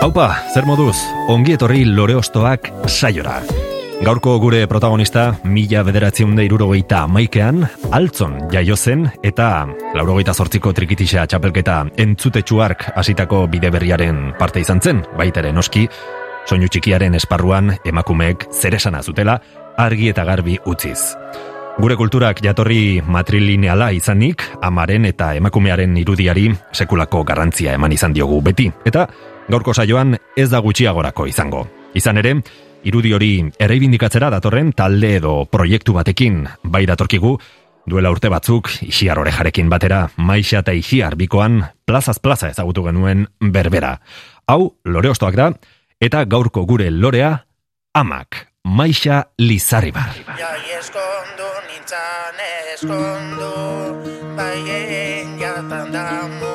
Haupa, zer moduz, ongi etorri lore ostoak saiora. Gaurko gure protagonista, mila bederatziun da irurogeita maikean, altzon jaio zen eta laurogeita zortziko trikitisa txapelketa entzutetxuark hasitako bide berriaren parte izan zen, baitaren oski, soinu txikiaren esparruan emakumeek zeresana zutela argi eta garbi utziz. Gure kulturak jatorri matrilineala izanik, amaren eta emakumearen irudiari sekulako garrantzia eman izan diogu beti. Eta gaurko saioan ez da gutxiagorako izango. Izan ere, irudi hori erreibindikatzera datorren talde edo proiektu batekin bai datorkigu, duela urte batzuk isiar orejarekin batera maixa eta isiar bikoan plazaz plaza ezagutu genuen berbera. Hau, lore ostoak da, eta gaurko gure lorea, amak, maixa lizarribar. Ja eskondu nintzan eskondu, baien jatan da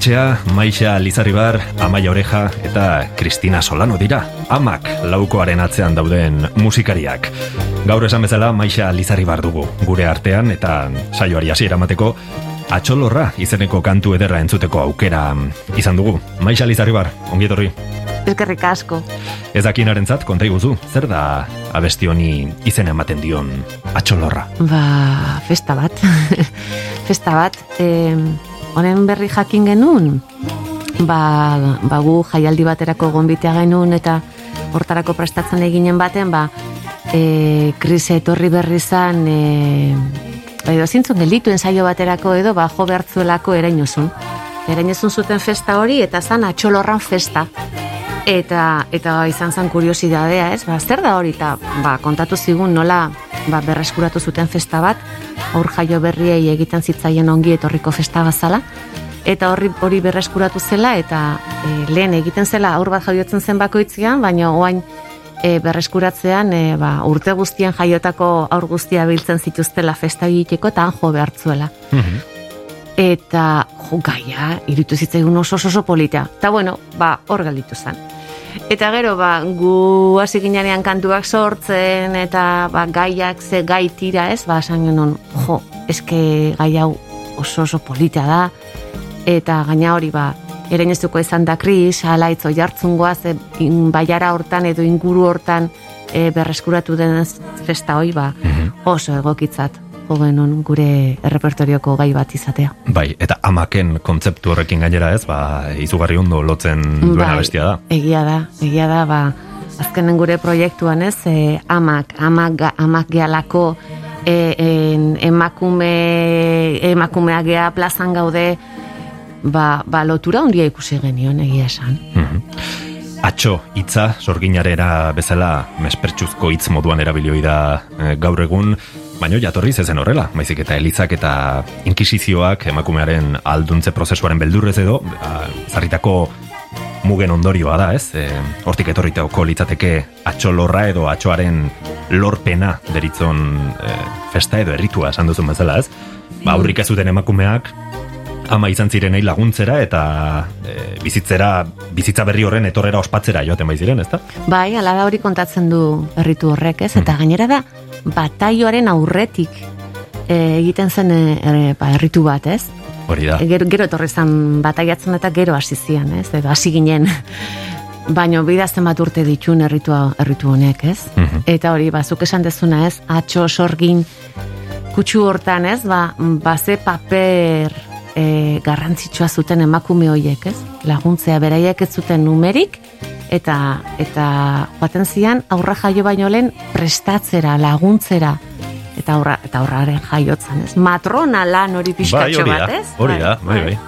Teietxea, Maixa Lizarribar, Amaia Oreja eta Kristina Solano dira. Amak laukoaren atzean dauden musikariak. Gaur esan bezala Maixa Lizarribar dugu gure artean eta saioari hasiera emateko Atxolorra izeneko kantu ederra entzuteko aukera izan dugu. Maixa Lizarribar, ongi etorri. Eskerrik asko. Ez dakinarentzat konta iguzu, zer da abesti honi izen ematen dion Atxolorra? Ba, festa bat. festa bat. E, honen berri jakin genuen, ba, ba gu jaialdi baterako gonbitea genuen eta hortarako prestatzen eginen baten, ba, e, krisia etorri berri zan, e, ba, edo zintzun gelditu ensaio baterako edo, ba, jo behartzuelako erainozun. Erainozun zuten festa hori eta zan atxolorran festa. Eta, eta izan zen kuriosidadea, ez? Ba, zer da hori? Eta, ba, kontatu zigun nola ba, berreskuratu zuten festa bat, aur jaio berriei egiten zitzaien ongi etorriko festa bazala, eta horri hori berreskuratu zela, eta e, lehen egiten zela aur bat jaiotzen zen bakoitzean, baina oain e, berreskuratzean e, ba, urte guztien jaiotako aur guztia biltzen zituztela festa egiteko eta han jo behartzuela. Eta jo, gaia, iritu zitzaigun oso oso polita. Eta bueno, ba, hor galditu zen. Eta gero, ba, gu hasi ginean kantuak sortzen, eta ba, gaiak ze gai tira ez, ba, esan genuen, jo, eske gai hau oso oso polita da, eta gaina hori ba, ereinezuko izan da kris, alaitz oi hartzungoa, ze in, baiara hortan edo inguru hortan e, berreskuratu den festa hoi ba, oso egokitzat jo genuen gure errepertorioko gai bat izatea. Bai, eta amaken kontzeptu horrekin gainera ez, ba, izugarri ondo lotzen duen Bai, abestia da. Egia da, egia da, ba, azkenen gure proiektuan ez, e, amak, amak, amak gehalako e, en, emakume, emakumea gea plazan gaude, ba, ba lotura handia ikusi genion egia esan. Mhm. Atxo hitza sorginarera bezala mespertsuzko hitz moduan erabilioi da eh, gaur egun, baino jatorriz ezen horrela, baizik eta elizak eta inkisizioak emakumearen alduntze prozesuaren beldurrez edo, ba, zarritako mugen ondorioa da, ez? E, hortik etorritako litzateke atxolorra edo atxoaren lorpena deritzon e, festa edo erritua esan duzun bezala, ez? Ba, aurrik ez zuten emakumeak ama izan zirenei laguntzera eta e, bizitzera, bizitza berri horren etorrera ospatzera joaten bai ziren, ezta? Bai, ala da hori kontatzen du erritu horrek, ez? Eta gainera da, bataioaren aurretik e, egiten zen e, e, ba, erritu bat, ez? Hori da. Gero, gero etorri zen bataiatzen eta gero hasi zian, ez? Edo hasi ginen. Baino bidazten bat urte ditun erritua, erritu honek, ez? Mhm. Eta hori, bazuk esan dezuna, ez? Atxo sorgin kutsu hortan, ez? Ba, ba ze paper e, garrantzitsua zuten emakume hoiek, ez? Laguntzea beraiek ez zuten numerik, eta eta joaten zian aurra jaio baino lehen prestatzera, laguntzera, eta aurra, eta aurraren jaiotzan, ez? Matrona lan hori Bai, pixkatxo hori bat, ez? hori da, bai, bai.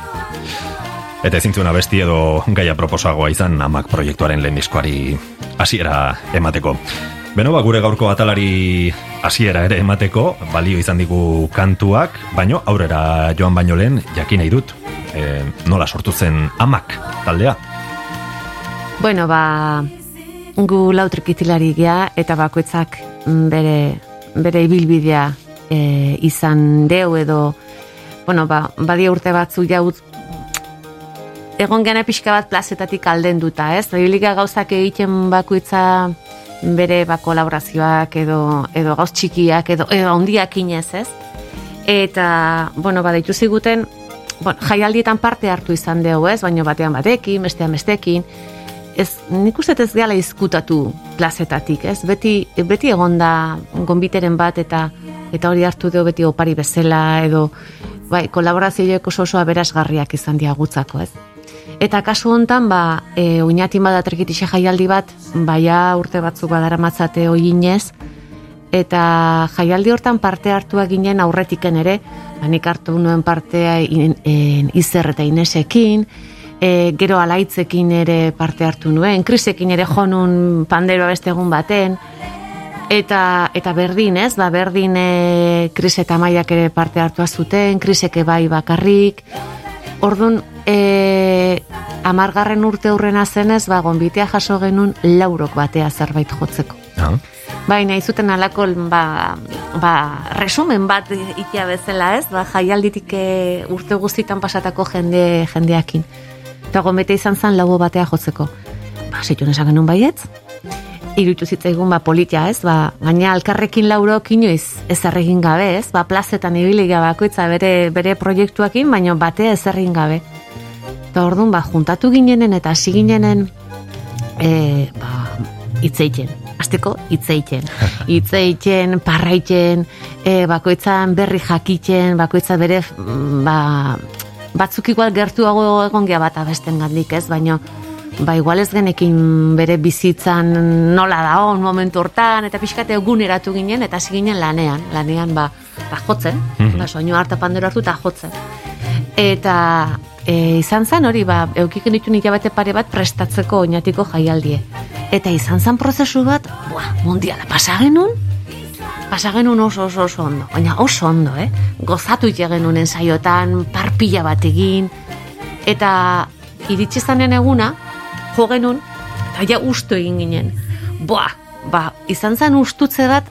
Eta ezin zuen abesti edo gaia proposagoa izan amak proiektuaren lehen diskoari hasiera emateko. Beno, ba, gure gaurko atalari hasiera ere emateko, balio izan digu kantuak, baino aurrera joan baino lehen jakin nahi dut. E, nola sortu zen amak taldea? Bueno, ba, gu lautrikitilari gea eta bakoitzak bere, bere ibilbidea e, izan deu edo, bueno, ba, badia urte batzu jaut egon gana pixka bat plazetatik aldenduta, ez? Ibilika gauzak egiten bakoitza bere ba kolaborazioak edo edo gauz txikiak edo edo handiak inez, ez? Eta, bueno, ba, deitu ziguten, bueno, jaialdietan parte hartu izan dugu, ez? Baina batean batekin, bestean bestekin, ez, nik uste ez gala izkutatu plazetatik, ez? Beti, beti egonda gonbiteren bat eta eta hori hartu dugu beti opari bezala edo bai, kolaborazioek oso oso aberasgarriak izan diagutzako, ez? Eta kasu hontan, ba, e, oinatin bada trikitixe jaialdi bat, baia urte batzuk badara matzate oinez, eta jaialdi hortan parte hartua ginen aurretiken ere, ba, nik hartu nuen partea in, in, izer eta inesekin, e, gero alaitzekin ere parte hartu nuen, krisekin ere jonun panderoa beste egun baten, eta eta berdin, ez? Ba, berdin e, kris eta maiak ere parte hartua zuten, kriseke bai bakarrik. Ordun e, amargarren urte aurrena zenez, ba, gonbitea jaso genuen laurok batea zerbait jotzeko. Ah. Baina izuten alako ba, ba, resumen bat itia bezala ez, ba, jaialditik e, urte guztitan pasatako jende jendeakin. Eta gomete izan zen lago batea jotzeko. Ba, zituen esan genuen baietz, irutu zitzaigun ba politia, ez? Ba, gaina alkarrekin laurok inoiz ez egin gabe, ez? Ba, plazetan ibili bakoitza bere bere proiektuakin, baina batea ez egin gabe. Eta orduan, ba, juntatu ginenen eta hasi ginenen e, ba, itzeiten. Azteko, itzeiten. Itzeiten, parraiten, e, bakoitzan berri jakiten, bakoitza bere, mm, ba, batzuk igual gertuago egon gea bat abesten gandik, ez? Baina, ba, igual ez genekin bere bizitzan nola da on momentu hortan, eta pixkate eguneratu ginen, eta hasi ginen lanean, lanean, ba, ba jotzen, Mhm. ba, soinu harta pandero hartu eta jotzen. Eta e, izan zen hori, ba, eukik ditu hilabete pare bat prestatzeko oinatiko jaialdie. Eta izan zen prozesu bat, buah, mundiala pasa genuen, pasa genuen oso oso oso ondo, baina oso ondo, eh? Gozatu ite genuen ensaiotan, parpila bat egin, eta iritsi zanen eguna, jo genuen, eta ja ustu egin ginen. Boa, ba, izan zen ustutze bat,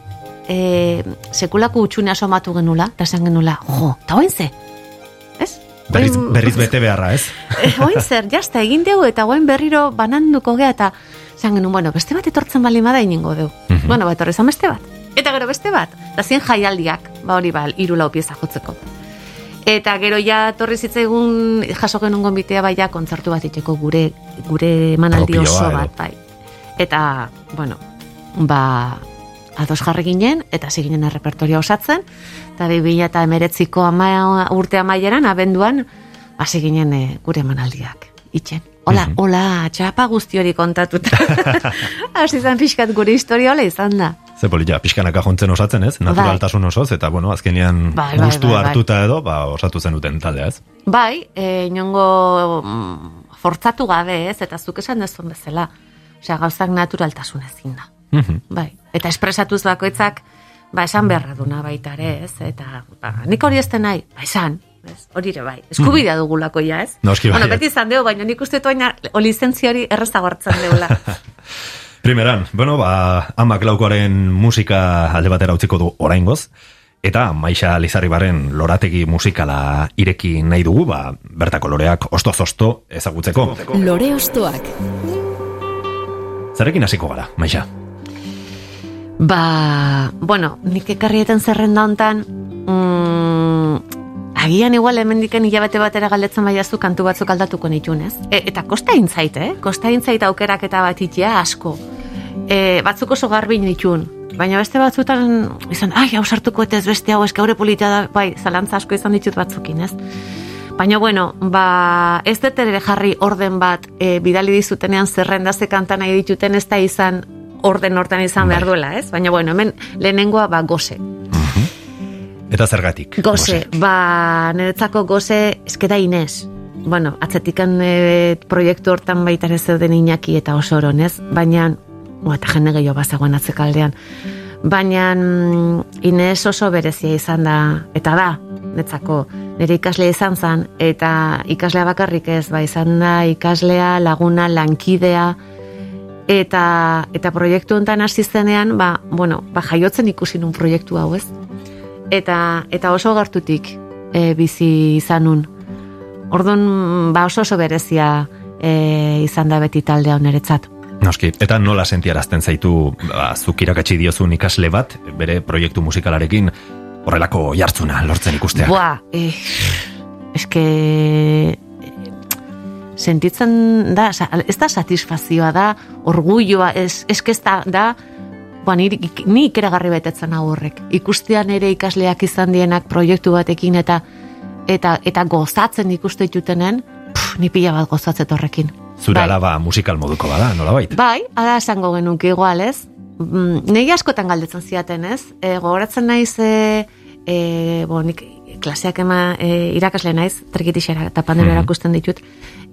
e, sekulako utxunea somatu genula, eta esan genula, jo, eta oin ze? Ez? Berriz, berriz bete beharra, ez? Eh, oin zer, jazta egin dugu eta oin berriro bananduko gea eta zan genuen, bueno, beste bat etortzen bali bada iningo dugu. Mhm. Bueno, ba, etorri zan beste bat. Eta gero beste bat. Da zien jaialdiak, ba hori ba, hiru lau pieza jotzeko. Eta gero ja torri zitzaigun jaso genuen gonbitea bai ja kontzertu bat itxeko gure gure emanaldi oso bat bai. Eta, bueno, ba, ados jarri ginen, eta hasi ginen errepertoria osatzen, eta 2000 eta emeretziko ama, urte amaieran, abenduan, hasi ginen eh, gure emanaldiak. Itxen. Hola, Mhm. hola, txapa guzti hori kontatuta. Hasi zen pixkat gure historia hola izan da. Ze polita, pixkanaka jontzen osatzen ez, naturaltasun osoz, eta bueno, azkenean Bai, bai, gustu bai, bai. hartuta edo, ba, osatu zen duten taldea ez. Bai, e, inongo mm, fortzatu gabe ez, eta zuk esan dezun bezala. Osea, gauzak naturaltasun ezin da. Mhm. Bai, eta espresatuz bakoitzak, ba, esan beharra duna baita ere, ez? Eta, ba, nik hori ez den nahi, ba, esan, ez? Hori ere bai, eskubidea dugulako ja, ez? Noski Bueno, baietz. beti izan deu, baina nik uste toaina lizentzia hori errazago hartzen deula. Primeran, bueno, ba, amak laukoaren musika alde batera utziko du oraingoz, eta Maixa Lizarribaren lorategi musikala ireki nahi dugu, ba, bertako loreak osto-zosto ezagutzeko. Lore ostoak. Zarekin hasiko gara, Maixa? Ba, bueno, nik ekarrieten zerrenda hontan, mm, agian igual hemendiken hilabete batera galdetzen baiazu kantu batzuk aldatuko nitun, ez? E, eta kosta intzait, eh? Kosta intzait aukerak eta bat itea asko. E, batzuk oso garbi nitun, baina beste batzutan izan, ai, hau sartuko eta ez beste hau, eske haure polita da, bai, zalantza asko izan ditut batzukin, ez? Baina, bueno, ba, ez dut ere jarri orden bat e, bidali dizutenean zerrenda ze kanta nahi dituten ez da izan orden hortan izan behar Bai. duela, ez? Baina, bueno, hemen lehenengoa, ba, goze. Eta zergatik? Goze, ba, niretzako goze, eskeda Inez. Bueno, atzetikan e, proiektu hortan baita ere zeuden Iñaki eta oso oron, ez? Baina, o, eta jende gehiago bazegoen atzekaldean. Baina mm, Inez oso berezia izan da, eta da, netzako, nire ikaslea izan zen, eta ikaslea bakarrik ez, ba, izan da ikaslea, laguna, lankidea, eta, eta proiektu honetan hasi zenean, ba, bueno, ba, jaiotzen ikusi nun proiektu hau, ez? Eta eta oso gertutik e, bizi izanun. Orduan ba oso oso berezia e, izan da beti taldea oneretzat. Noski, eta nola sentiarazten zaitu, ba, zuk irakatsi diozun ikasle bat, bere proiektu musikalarekin, horrelako jartzuna lortzen ikusteak. Boa, eh, eske sentitzen da, ez da satisfazioa da, orgulloa, ez, eske ez da, da ba, ni, ni ikeragarri betetzen hau horrek. Ikustean ere ikasleak izan dienak proiektu batekin eta eta eta gozatzen ikuste ditutenen, ni pila bat gozatzet horrekin. Zure Bai. alaba musikal moduko bada, nola bait? Bai, ala esango genuke igual, ez? Mm, Nei askotan galdetzen ziaten, ez? E, gogoratzen naiz, e, e, bo, nik klaseak ema e, irakasle naiz, trikitixera eta pandero Mhm. erakusten ditut.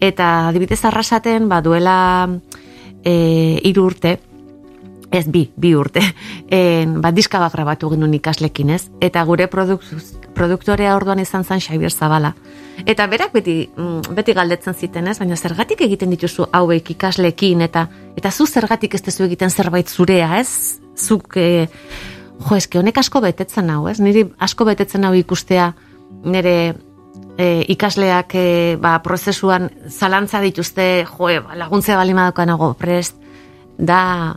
Eta adibidez arrasaten, ba, duela e, hiru urte, ez bi, bi urte, en, ba, diska bat grabatu genuen ikaslekin, ez? Eta gure produktuz, produktorea orduan izan zen Xabier Zabala. Eta berak beti, mm, beti galdetzen ziten, ez? Baina zergatik egiten dituzu hauek ikaslekin, eta eta zu zergatik ez tezu egiten zerbait zurea, ez? Zuk, e, jo, eske honek asko betetzen hau, ez? Niri asko betetzen hau ikustea nire e, ikasleak e, ba, prozesuan zalantza dituzte, jo, ba, laguntzea balima nago prest, da,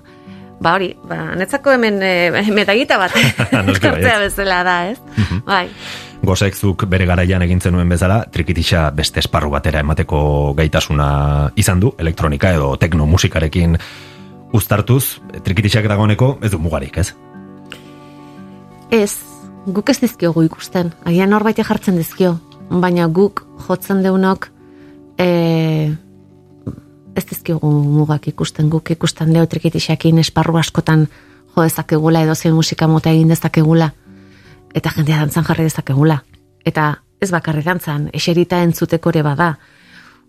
ba hori, ba, netzako hemen e, medallita bat hartzea bezala da, ez? Bai, Gozek zuk bere garaian egin zenuen bezala, trikitixa beste esparru batera emateko gaitasuna izan du, elektronika edo tekno musikarekin uztartuz, trikitixak dagoeneko ez du mugarik, ez? ez, guk ez dizkiogu ikusten, agian norbait jartzen dizkio, baina guk jotzen deunok e, ez dizkiogu mugak ikusten, guk ikusten deu trikitixakin esparru askotan jo dezakegula edo zein musika mota egin dezakegula eta jendea dantzan jarri dezakegula eta ez bakarri dantzan, eserita entzuteko ere bada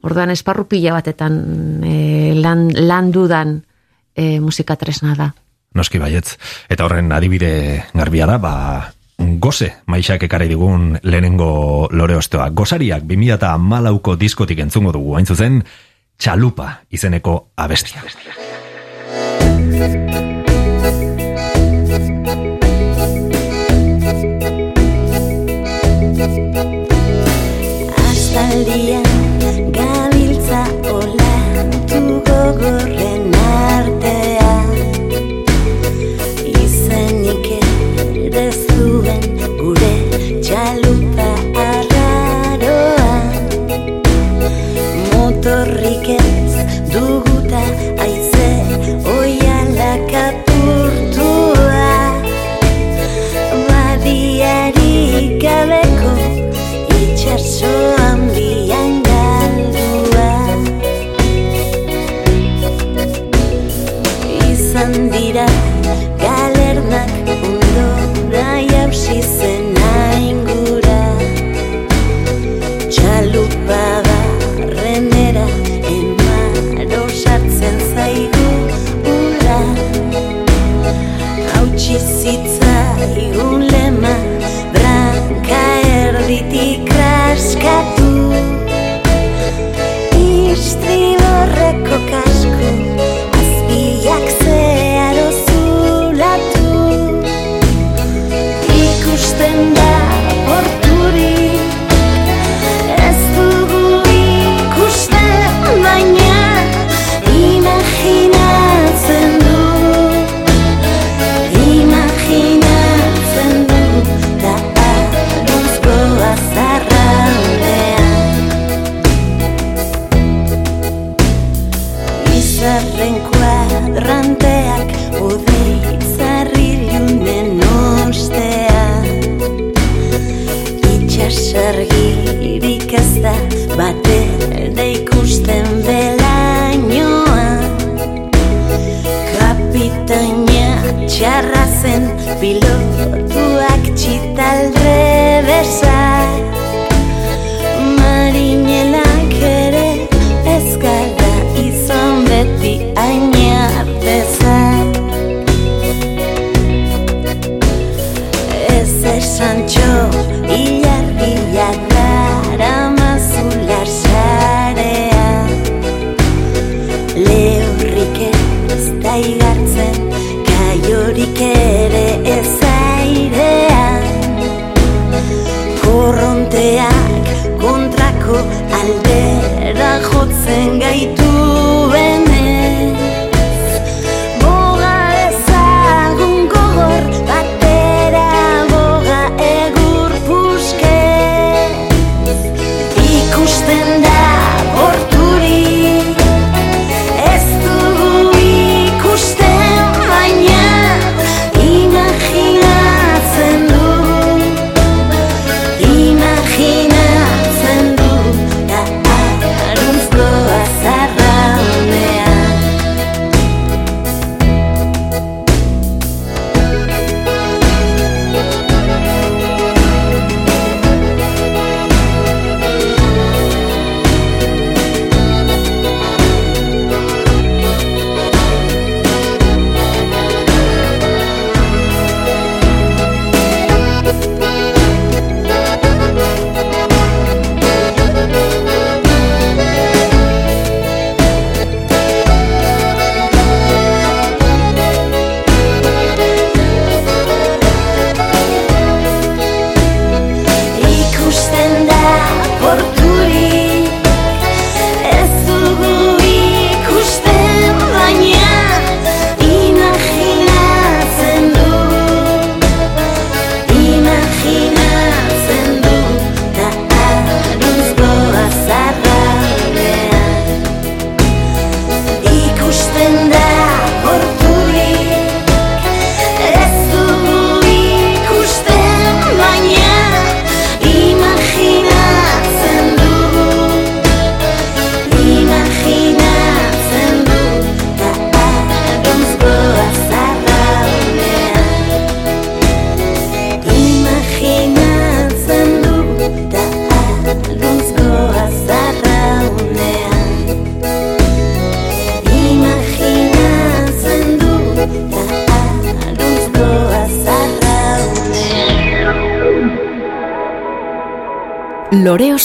orduan esparru pila batetan e, lan, lan dudan e, musika tresna da Noski baietz. Eta horren adibide garbia da, ba, goze maixak ekarri digun lehenengo lore ostoa. Gozariak 2008ko diskotik entzungo dugu, hain zuzen, txalupa izeneko abestia.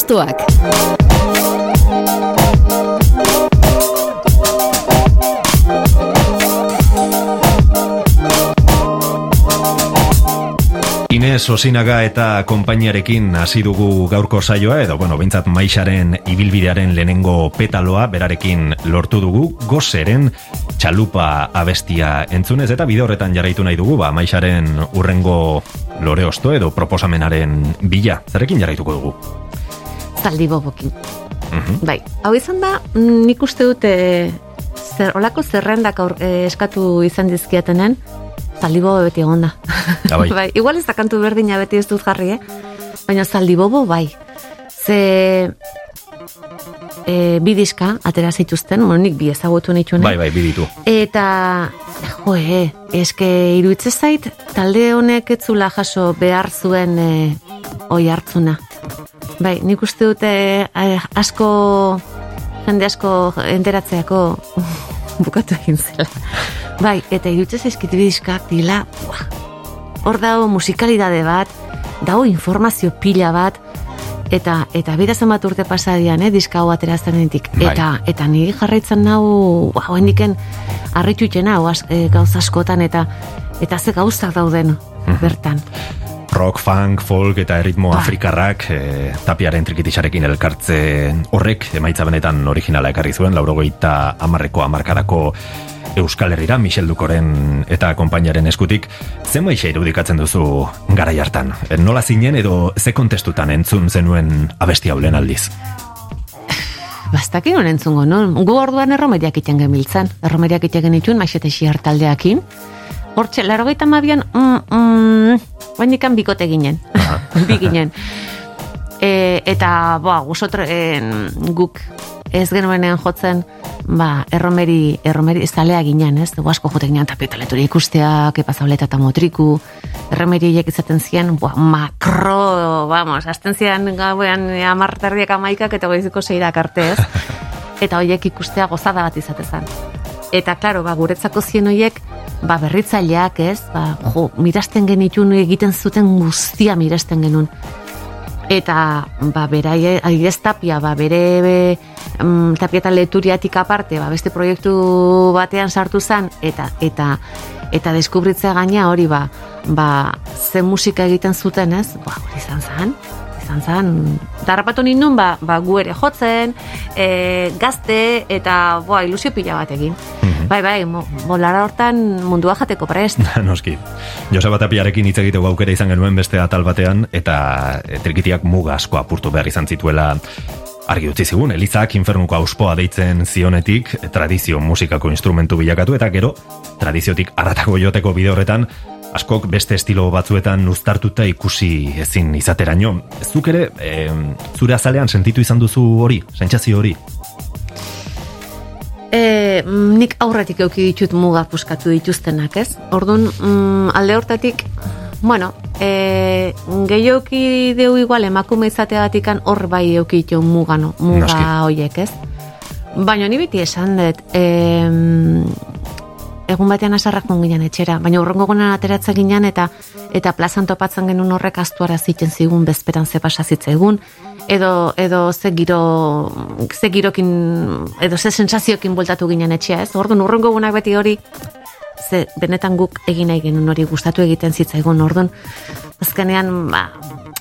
Ostoak. Inez Osinaga eta konpainiarekin hasi dugu gaurko saioa edo bueno, beintzat Maixaren ibilbidearen lehenengo petaloa berarekin lortu dugu gozeren txalupa abestia entzunez eta bide horretan jarraitu nahi dugu ba Maixaren urrengo lore osto edo proposamenaren bila. Zarekin jarraituko dugu? Zaldi bobokin. Mhm. Bai, hau izan da, mm, nik uste dute zer, olako zerrendak aur, eh, eskatu izan dizkiatenen, zaldibobo beti egon da. Ah, bai. bai, igual ez da kantu berdina beti ez dut jarri, eh? Baina zaldibobo bai. Ze e, bi diska atera zituzten, bueno, nik bi ezagutu nituen. Bai, bai, biditu. Eta, jo, e, eske iruditzen zait, talde honek etzula jaso behar zuen e, oi hartzuna. Bai, nik uste dute eh, asko, jende asko enteratzeako bukatu egin zela. Bai, eta iruditzen zaizkit diskak dila, hor dago musikalidade bat, dago informazio pila bat, eta eta bera zenbat urte pasadian, eh, diska hau ateratzen denetik. Bai. Eta eta niri jarraitzen nau, ba, hoendiken harrituten hau e, gauza askotan eta eta ze gauzak dauden bertan. Rock, funk, folk eta erritmo Bai. afrikarrak e, tapiaren trikitixarekin elkartze horrek emaitza benetan originala ekarri zuen, laurogeita amarreko amarkadako Euskal Herrira, Michel Dukoren eta konpainaren eskutik, zenbaixe irudikatzen duzu garai hartan? E, Nola zinen edo ze kontestutan entzun zenuen abesti hau lehen aldiz? Bastakin honen entzungo, no? Gu orduan erromeriak iten gemiltzan. Erromeriak iten genituen, maixete xiar taldeakin. Hortxe, laro gaita mabian, mm, mm, bainikan bikote ginen. Bi ginen. E, eta, boa, gusotre, en, guk ez genuenean jotzen, ba, erromeri, erromeri zalea ginen, ez? Dugu asko jote ginen tapietaleturi ikustea, kepa zauleta eta motriku, erromeriek izaten ziren, boa, makro, vamos, azten ziren gauean amartarriak amaikak eta goiziko seirak arte, ez? Eta hoiek ikustea gozada bat izate zen. Eta, klaro, ba, guretzako zien hoiek, ba, berritzaileak, ez? Ba, jo, mirasten genitun egiten zuten guztia mirasten genuen. Eta ba beraie adibidez tapia ba bere be, mm, tapia eta leturiatik aparte ba beste proiektu batean sartu zen eta eta eta deskubritzea gaina hori ba ba ze musika egiten zuten ez? Ba hori izan zen izan zen. Darrapatu nindun ba, ba gu ere jotzen e, gazte eta boa ilusio pila bat egin. Bai bai mo, molara hortan mundua jateko prest. Noski. Joseba Tapiarekin hitz egiteko aukera izan genuen beste atal batean, eta e, trikitiak muga asko apurtu behar izan zituela. Argi utzi zigun, Elizak infernuko auspoa deitzen zionetik, tradizio musikako instrumentu bilakatu, eta gero, tradiziotik arratako joteko bide horretan, askok beste estilo batzuetan uztartuta ikusi ezin izateraino. Zuk ere, e, zure azalean sentitu izan duzu hori, sentsazio hori? E, nik aurretik euki ditut muga puskatu dituztenak, ez? Orduan, mm, alde hortatik, bueno, e, gehioki deu igual emakume izateagatikan hor bai euki ditu mugano, muga Noski. hoiek, ez? Baina ni beti esan dut, e, egun batean asarrak ginen etxera, baina urrengo gunan ateratzen ginen eta eta plazan topatzen genuen horrek astuara ziten zigun bezperan ze pasa zitzaigun, edo, edo ze giro, ze girokin, edo ze sensaziokin bultatu ginen etxea, ez? Orduan urrengo gunak beti hori, ze benetan guk egin nahi genuen hori gustatu egiten zitzaigun, orduan, azkenean, ba,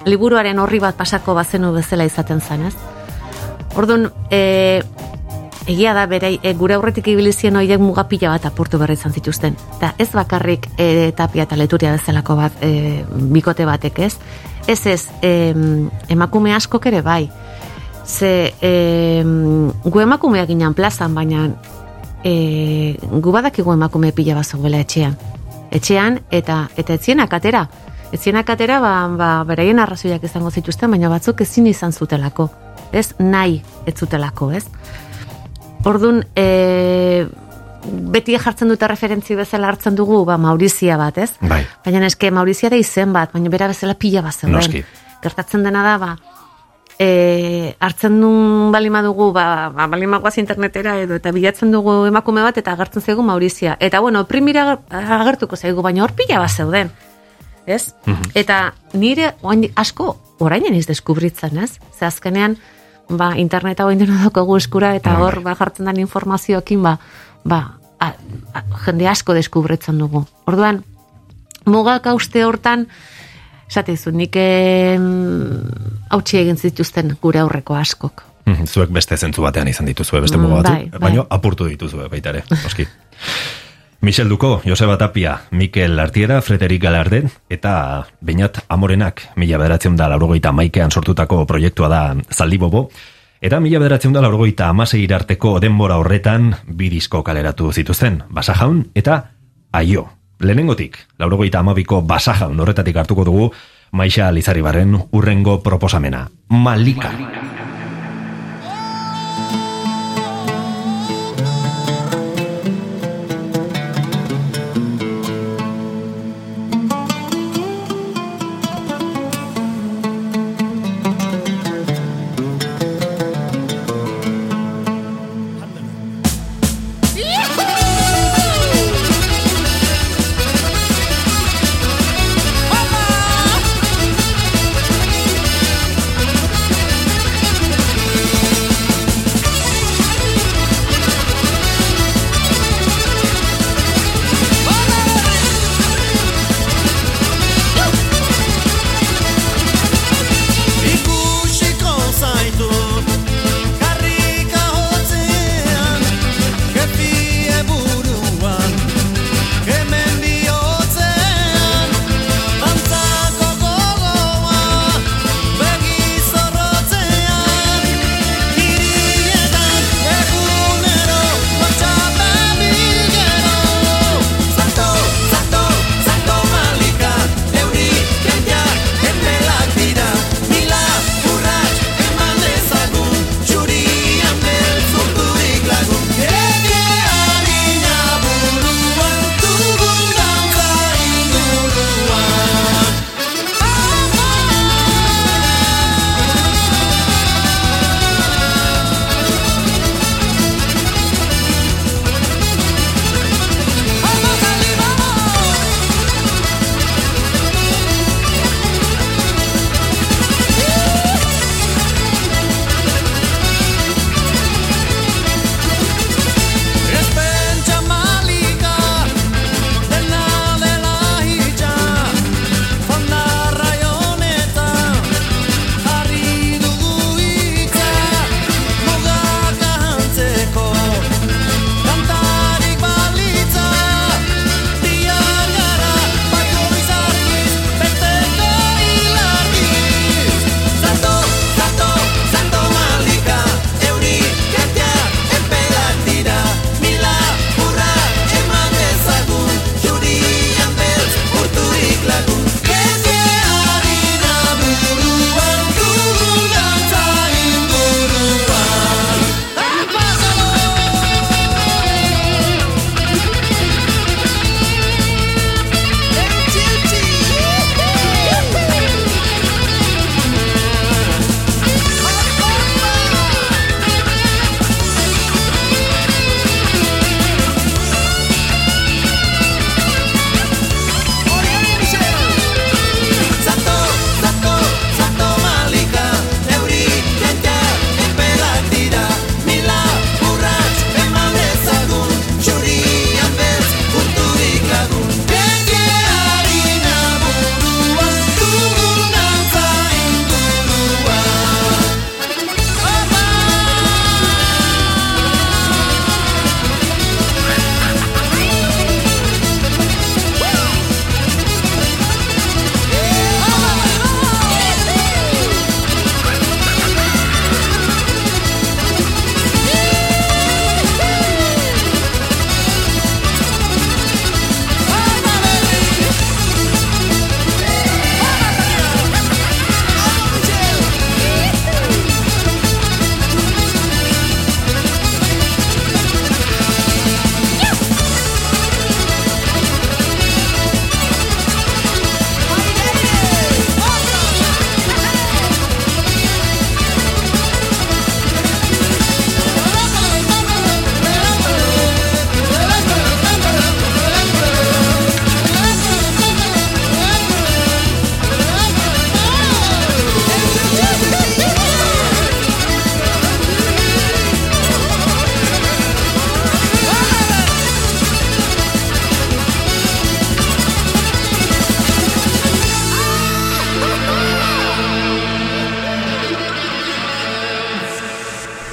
liburuaren horri bat pasako bazenu bezala izaten zen, ez? Orduan, e, egia da bere e, gure aurretik ibilizien horiek mugapila bat apurtu berri izan zituzten. Eta ez bakarrik e, tapia eta leturia bezalako bat e, bikote batek ez. Ez ez, em, emakume askok ere bai. Ze em, gu emakumeak ginen plazan, baina e, gu badakigu emakume pila bat zegoela etxean. Etxean eta eta etzienak atera. Etzienak atera ba, ba, beraien arrazoiak izango zituzten, baina batzuk ezin izan zutelako. Ez nahi ez zutelako, ez? Orduan, e, beti jartzen dute referentzi bezala hartzen dugu, ba, Maurizia bat, ez? Bai. Baina eske Maurizia da izen bat, baina bera bezala pila bat zeuden. Noski. Gertatzen dena da, ba, e, hartzen duen balima dugu, ba, ba, balima guaz internetera edo, eta bilatzen dugu emakume bat, eta agertzen zaigu Maurizia. Eta, bueno, primira agertuko zaigu, baina hor pila bat zeuden. Ez? Eta nire oraindik asko orainen iz deskubritzen, ez? Ze azkenean, ba, interneta hori dena daukagu eskura, eta hor ba, jartzen den informazioekin, ba, ba, a, a, jende asko deskubritzen dugu. Orduan, mugak hauste hortan, esate dizu, nik hautsi egin zituzten gure aurreko askok. Zuek beste zentzu batean izan dituzue, beste muga batzuk, bai, bai. baina apurtu dituzue baita ere, oski. Michel Duko, Joseba Tapia, Mikel Artiera, Frederik Galarden, eta Beñat Amorenak, mila bederatzen da laurogeita maikean sortutako proiektua da Zaldibobo, eta mila bederatzen da laurogeita amasei irarteko denbora horretan bi disko kaleratu zituzten, Basajaun eta Aio. Lehenengotik, laurogeita amabiko Basajaun horretatik hartuko dugu, Maixa Lizarribarren urrengo proposamena, Malika. Yahoo!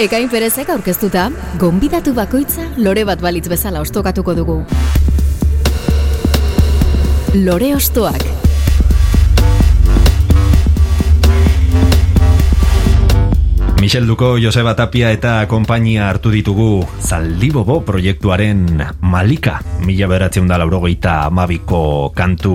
Ekain perezek aurkeztuta, gonbidatu bakoitza lore bat balitz bezala ostokatuko dugu. Lore ostoak. Michel Duko, Joseba Tapia eta konpainia hartu ditugu Zaldibobo proiektuaren Malika. Mila beratzen da laurogeita amabiko kantu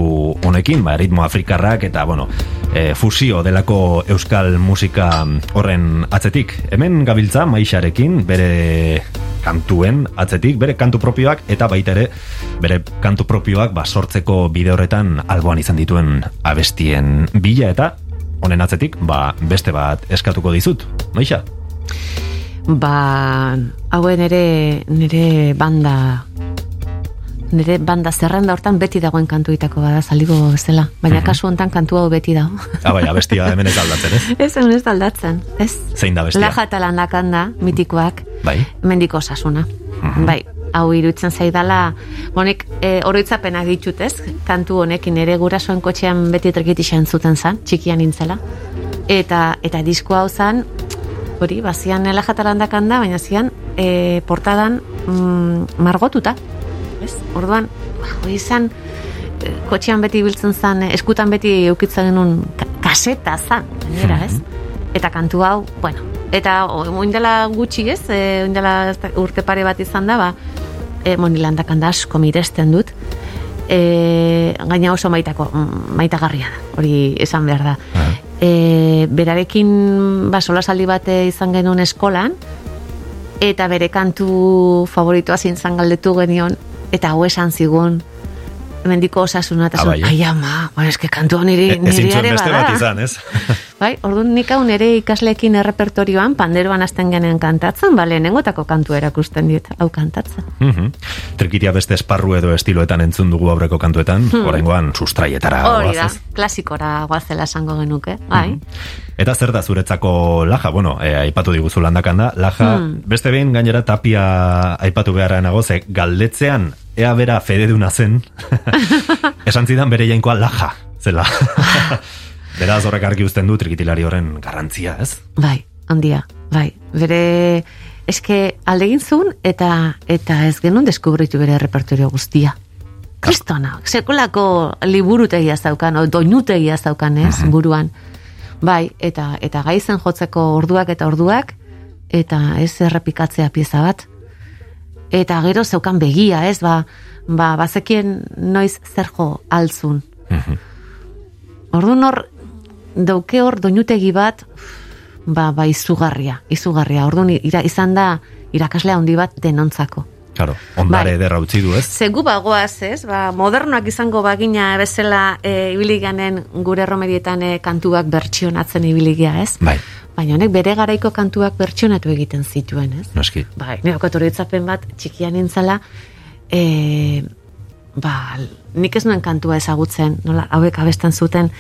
honekin, ba, ritmo afrikarrak eta, bueno, e, fusio delako euskal musika horren atzetik. Hemen gabiltza maixarekin bere kantuen atzetik, bere kantu propioak eta baita ere bere kantu propioak ba, sortzeko bide horretan alboan izan dituen abestien bila eta honen atzetik, ba, beste bat eskatuko dizut. Maixa? Ba, hauen ere nire banda nire banda zerrenda hortan beti dagoen kantuitako bada zaldigo bezala. Baina kasu hontan kantu hau beti dago. Ah, bai, abestia hemen ez aldatzen, ez? ez hemen ez aldatzen, ez? Zein da bestia? Laja eta landakan da, mitikoak, Bai. mendiko osasuna. Bai, hau iruditzen zaidala, honek e, oroitzapenak ditut, ez? Kantu honekin ere gurasoen kotxean beti trikitixen zuten zan, txikian nintzela. Eta, eta disko hau zan, hori, bazian laja eta landakan da, baina zian e, portadan mm, margotuta. Ez? Orduan, hori izan, e, kotxean beti biltzen zan, e, eskutan beti eukitzen genuen ka- kaseta zan, gainera, ez? Eta kantu hau, bueno, eta oindela gutxi ez, e, oindela urte pare bat izan da, ba, e, monilandakan da asko miresten dut, e, gaina oso maitako, mm, maitagarria da, hori esan behar da. E, berarekin ba, solasaldi bat izan genuen eskolan, eta bere kantu favoritoa zintzan galdetu genion, eta hau esan zigun, mendiko osasuna, eta Ah, zuen, bai, eh? ai ama, ba, eske kantu niri, E- niri ere beste bat izan, ez? Bai, orduan nik hau nire ikasleekin errepertorioan, panderoan hasten genen kantatzen, ba, lehenengotako kantu erakusten dit, hau kantatzen. Mhm. Trikitia beste esparru edo estiloetan entzun dugu aurreko kantuetan, oraingoan sustraietara Hmm. Hori da, klasikora guazela esango genuke, bai. Eta zer da zuretzako laja, bueno, e, aipatu diguzu landakan da, laja, Hmm. beste behin gainera tapia aipatu beharra nago, ze galdetzean ea bera fededuna zen, esan zidan bere jainkoa laja, zela. Beraz horrek argi uzten du trikitilari horren garrantzia, ez? Bai, handia, bai. Bere, eske aldegin zuen eta eta ez genuen deskubritu bere repertorio guztia. Kristona, sekolako liburutegia zaukan, o doinutegia zaukan, ez, buruan. Bai, eta eta gai zen jotzeko orduak eta orduak, eta ez errepikatzea pieza bat. Eta gero zeukan begia, ez, ba, ba, bazekien noiz zer jo altzun. Orduan hor, dauke hor doinutegi bat, ba, ba, izugarria, izugarria. Orduan, ira, izan da, irakaslea handi bat denontzako. Claro, ondare Bai. ederra utzi du, ez? Zegu bagoaz, ez? Ba, modernoak izango bagina bezala e, ibiliganen gure romedietan e, kantuak bertsionatzen ibiligia, ez? Bai, Baina honek bere garaiko kantuak bertsionatu egiten zituen, ez? noski. Bai, nire oroitzapen bat txikian nintzela, e, ba, nik ez nuen kantua ezagutzen, nola, hauek abesten zuten,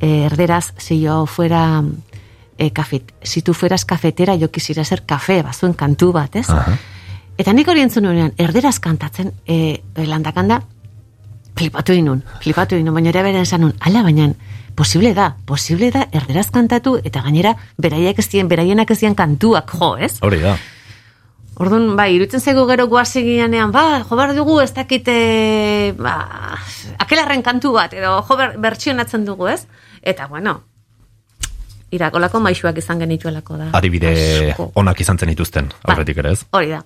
e, erderaz, si yo fuera e, kafet, si tu fueras kafetera, yo quisiera ser kafe, bazuen kantu bat, ez? Aha. Eta nik hori entzun nuenean, erderaz kantatzen, e, landakanda, flipatu inun, flipatu inun, baina ere beren esan nun, ala, baina, posible da, posible da, erderaz kantatu, eta gainera, beraiek ez dien, beraienak ez dien kantuak, jo, ez? Hori da. Orduan, bai, irutzen zego gero guasegianean, ba, jo behar dugu ez dakite, ba, akelarren kantu bat, edo jo ber, bertsionatzen dugu, ez? Eta, bueno, irakolako maixuak izan genituelako da. Adibide Asko. onak izan zen ituzten, aurretik ere ez? Hori da.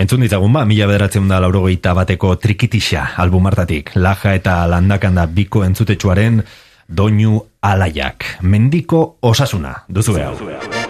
Entzun ditzagun ba, mila bederatzen da laurogeita bateko trikitixa albumartatik, laja eta landakanda biko entzutetsuaren doinu alaiak. Mendiko osasuna, duzu behar. Mendien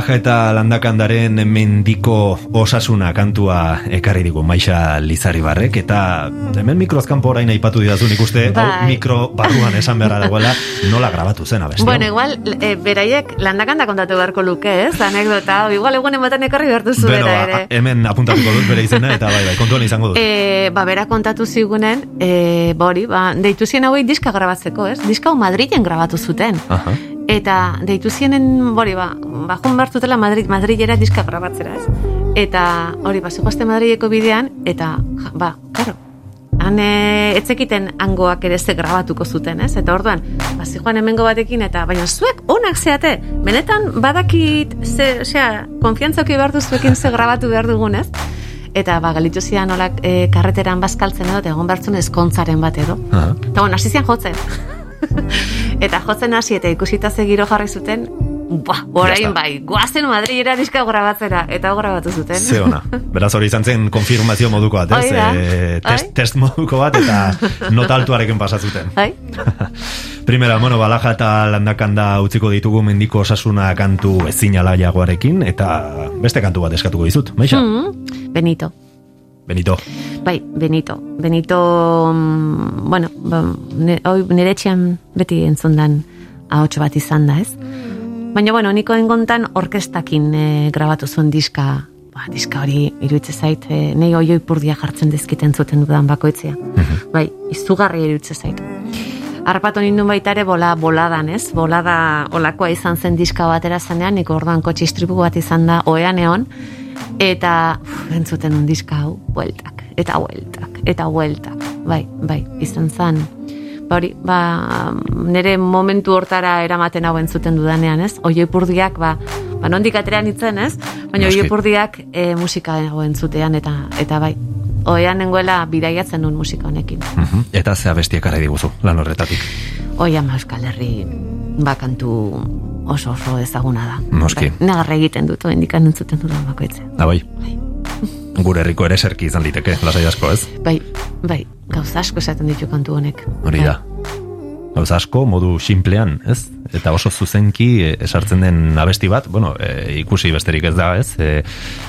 Laja eta landakandaren mendiko osasuna kantua ekarri digu Maixa Lizaribarrek eta hemen mikrozkanpo orain aipatu didazu nik uste hau Bai. mikro barruan esan beharra dagoela nola grabatu zen abesti. Bueno, igual, e, beraiek landakanda kontatu beharko luke, ez? Anekdota, hau, igual egunen baten ekarri Beno, zuela ba, ere. hemen apuntatuko dut bere izena eta bai, bai, kontuan izango dut. E, ba, bera kontatu zigunen, e, ba hori, ba, deitu zien hauei diska grabatzeko, ez? Diska hau Madrilen grabatu zuten. Aha. Eta deitu zienen, hori, ba, ba, joan behar zutela Madrid, Madrilera diska grabatzera, ez? Eta, hori, ba, zegoazte Madrileko bidean, eta, ja, ba, karo, han etzekiten hangoak ere ze grabatuko zuten, ez? Eta orduan, ba, zijoan hemengo batekin, eta, baina zuek onak zeate, benetan badakit, ze, osea, konfiantzoki behar duzuekin ze grabatu behar dugun, ez? Eta, ba, galitu zidan olak e, karreteran bazkaltzen edo, egon bertzun ezkontzaren bat edo. Aha. Eta bueno, hasi jotzen. eta jotzen hasi eta ikusita ze giro jarri zuten, Ya orain bai, guazen Madrilera diska grabatzera, eta grabatu zuten. Ze ona. Beraz hori izan zen konfirmazio moduko bat, ez? Eh, test, test moduko bat eta nota altuarekin pasatzuten. Bai? Primera, bueno, balaja eta landakanda utziko ditugu mendiko osasuna kantu ezin alaiagoarekin eta beste kantu bat eskatuko dizut, Maixa? Mm, Benito. Benito. Bai, Benito. Benito, mm, bueno, ba, hoi, nire etxean beti entzundan ahotsu bat izan da, ez? Baina, bueno, niko engontan orkestakin e, grabatu zuen diska, ba, diska hori iruditze zait, e, nei oioi purdia jartzen dizkiten zuten dudan bakoitzea. Bai, izugarri iruditze zait. Arpatu nindun baita ere bola, boladan, ez? Bolada olakoa izan zen diska batera zenean, nik orduan kotxe istripu bat izan da oean egon, eta uf, entzuten un diska hau, bueltak, eta bueltak, eta bueltak, bai, bai, izan zen. Ba hori, ba, nire momentu hortara eramaten hau entzuten dudanean, ez? Oio ipurdiak, ba, ba nondik aterean itzen, ez? Baina Noski. oio ipurdiak e, musika hau entzutean, eta, eta bai, oean nengoela bidaiatzen nun musika honekin. Mhm. Eta ze abestiak arra diguzu, lan horretatik. Oia ma Euskal Herri bakantu oso oso ezaguna da. Noski. Bai, Negarra egiten dut, indikan entzuten dudan bakoitzea. Da bai. Gure herriko ere serki izan liteke, lasai asko, ez? Bai, bai, gauza asko esaten ditu kantu honek. Hori da. Gauza asko, modu simplean, ez? Eta oso zuzenki e, esartzen den abesti bat, bueno, e, ikusi besterik ez da, ez? E,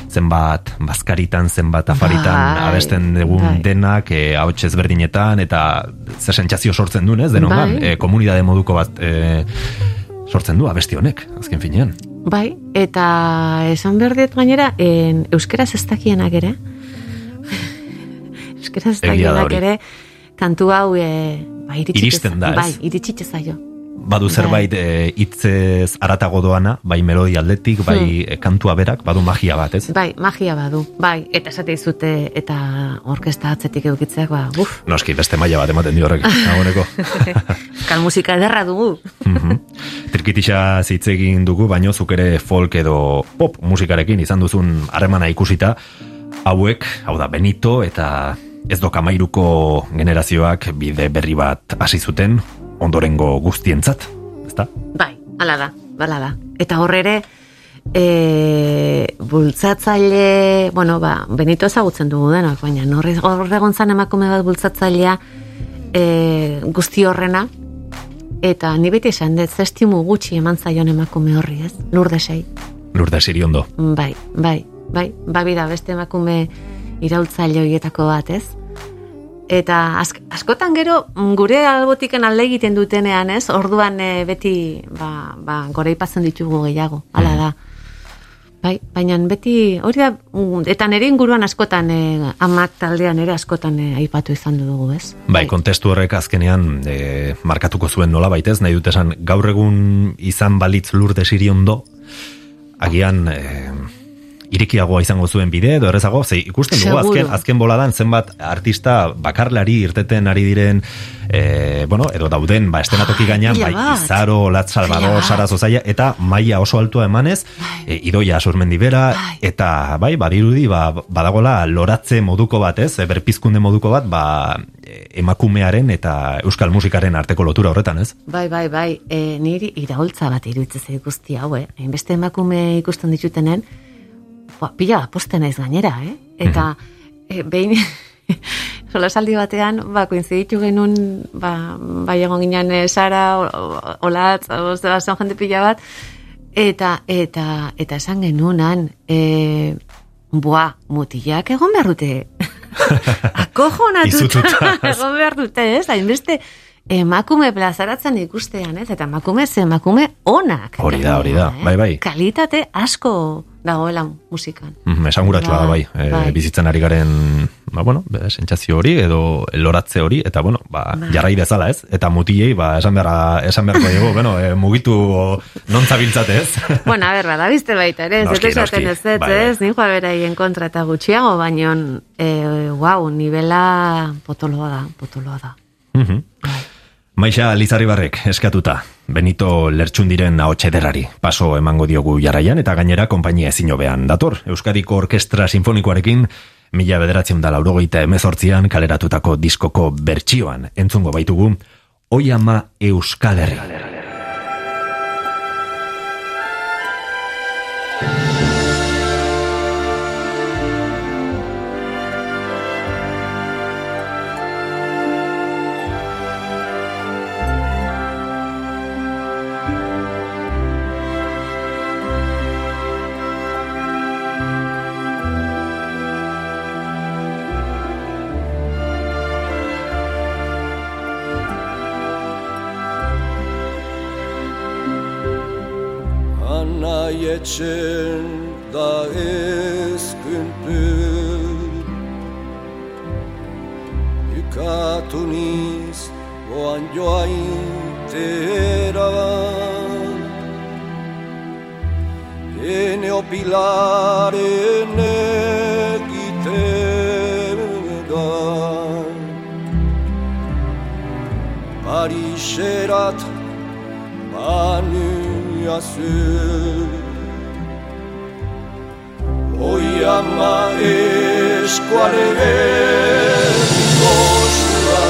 zenbat bazkaritan, zenbat afaritan Bai, abesten dugun bai. denak, e, ahots ezberdinetan, eta zer sentsazio sortzen duen, ez? Denongan, Bai. e, komunidade moduko bat e, sortzen du abesti honek, azken finean. Bai, eta esan behar dut gainera, en, euskeraz ez dakienak ere, euskeraz ez dakienak ere, kantu hau e, ba, iritsite Iristen da, ez? Bai, iritsite zaio. Badu zerbait e, hitzez aratago doana, bai melodi aldetik, bai e, kantua berak, badu magia bat, ez? Bai, magia badu, bai, eta esate izute eta orkesta atzetik edukitzeak, ba, uf, Noski, beste maila bat ematen dio horrek, nagoneko. kal musika ederra dugu. Mhm. Trikitixa hitz egin dugu, baino zuk ere folk edo pop musikarekin izan duzun harremana ikusita, hauek, hau da Benito eta ez dokamairuko generazioak bide berri bat hasi zuten ondorengo guztientzat, ezta? Bai, hala da, bala da. Eta hor ere, e, bultzatzaile, bueno, ba, Benito ezagutzen dugu denok, baina horre, hor egon zan emakume bat bultzatzailea e, guzti horrena, eta ni beti esan dut, zestimu gutxi eman zaion emakume horri, ez? Lurdesei. Lourdes Iriondo. Bai, bai, bai, babi da beste emakume iraultzaile horietako bat, ez? Eta ask, askotan gero mm, gure albotiken alde egiten dutenean, ez? Orduan eh, beti ba, ba, gore ipatzen ditugu gehiago, hala da. Bai, baina beti hori da, mm, eta nire inguruan askotan eh, amak taldean ere askotan eh, aipatu izan dugu, ez? Bai, kontestu horrek azkenean e, markatuko zuen nola baitez, nahi dut esan, gaur egun izan balitz Lourdes Iriondo, agian e, irikiagoa izango zuen bide edo errezago, ze ikusten dugu Seguro. azken, azken boladan zenbat artista bakarlari irteten ari diren e, bueno, edo dauden ba, estenatoki gainean, pila bai. Izaro, Lat Salvador. Sara Zozaia, eta maila oso altua emanez, e, idoia asurmendibera, Bai. eta bai, badirudi, ba, badagola loratze moduko bat, ez, e, berpizkunde moduko bat, ba, emakumearen eta euskal musikaren arteko lotura horretan, ez? Bai, bai, bai, e, niri iraultza bat iruditzen zait guzti hau, eh? Hainbeste emakume ikusten ditutenen, ba, pila bat posten naiz gainera, eh? Eta e, behin solasaldi batean, ba, koinziditu genuen, ba, bai egon ginen e, Sara, Olatz, Sebastian jende pila bat, eta, eta, eta esan genunan, e, boa, mutilak egon behar dute. Akojonatuta egon behar dute, ez? Hainbeste emakume plazaratzen ikustean, ez? Eta emakume ze emakume onak. Hori da, hori da. gainera, Bai, bai. Kalitate asko dagoela musikan. Mm, esanguratsua da bai, e, Bai. bizitzen ari garen, ba, bueno, sentsazio hori edo loratze hori, eta bueno, ba, Bai. jarrai dezala ez, eta mutilei, ba, esan beharra, esan beharko dugu, bueno, e, mugitu non zabiltzate ez? bueno, a ber, bada bizte baita, ere, ez esaten noski, ez, ez, bai, bai. ez, ni joa beraien kontra eta gutxiago, baino, e, wow, nivela potoloa da, potoloa da. Mhm. Maixa Lizarribarrek eskatuta, Benito Lertxundiren ahotxederari paso emango diogu jarraian eta gainera konpainia ezin hobean dator. Euskadiko Orkestra Sinfonikoarekin mila bederatzen da laurogeita emezortzian kaleratutako diskoko bertsioan entzungo baitugu Oi ama Euskal Herri. Pariserat Manuazı Oi ama eskuarege Gozua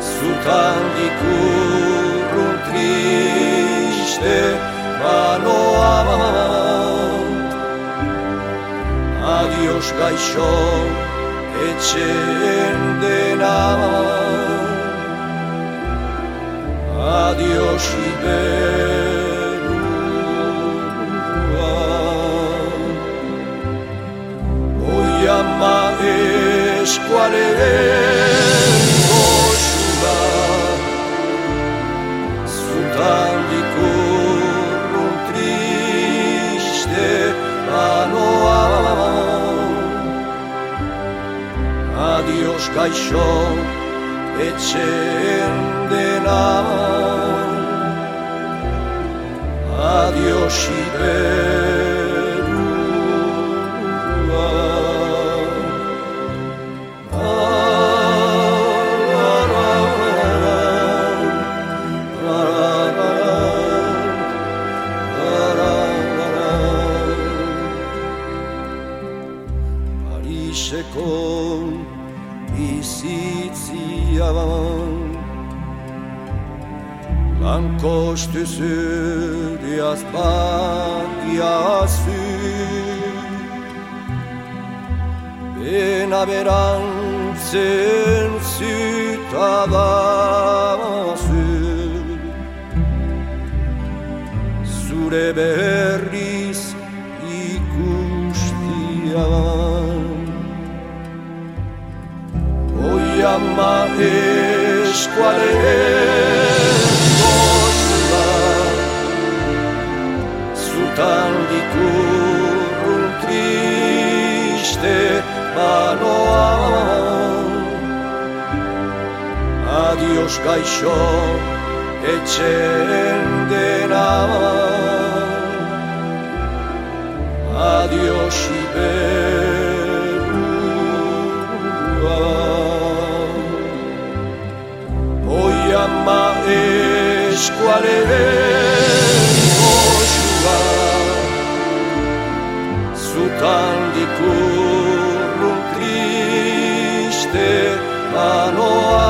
Zutan dikurrun triste Manoa Adios gaixo Etxen dena Adios Iberua Oi ama eskualeren goxua Zutan dikurrun triste Manoa Adios gaixo etxeen dena Adios Iberua Lankostu zuriaz bagiazu Bena berantzen zutadazu Zure berriz ikustian Oi ama Talvicurul Criște Manoal Adios gaixo etxen dena Adios iberua Oiama eskualeren Zutan dikurrun triste manoa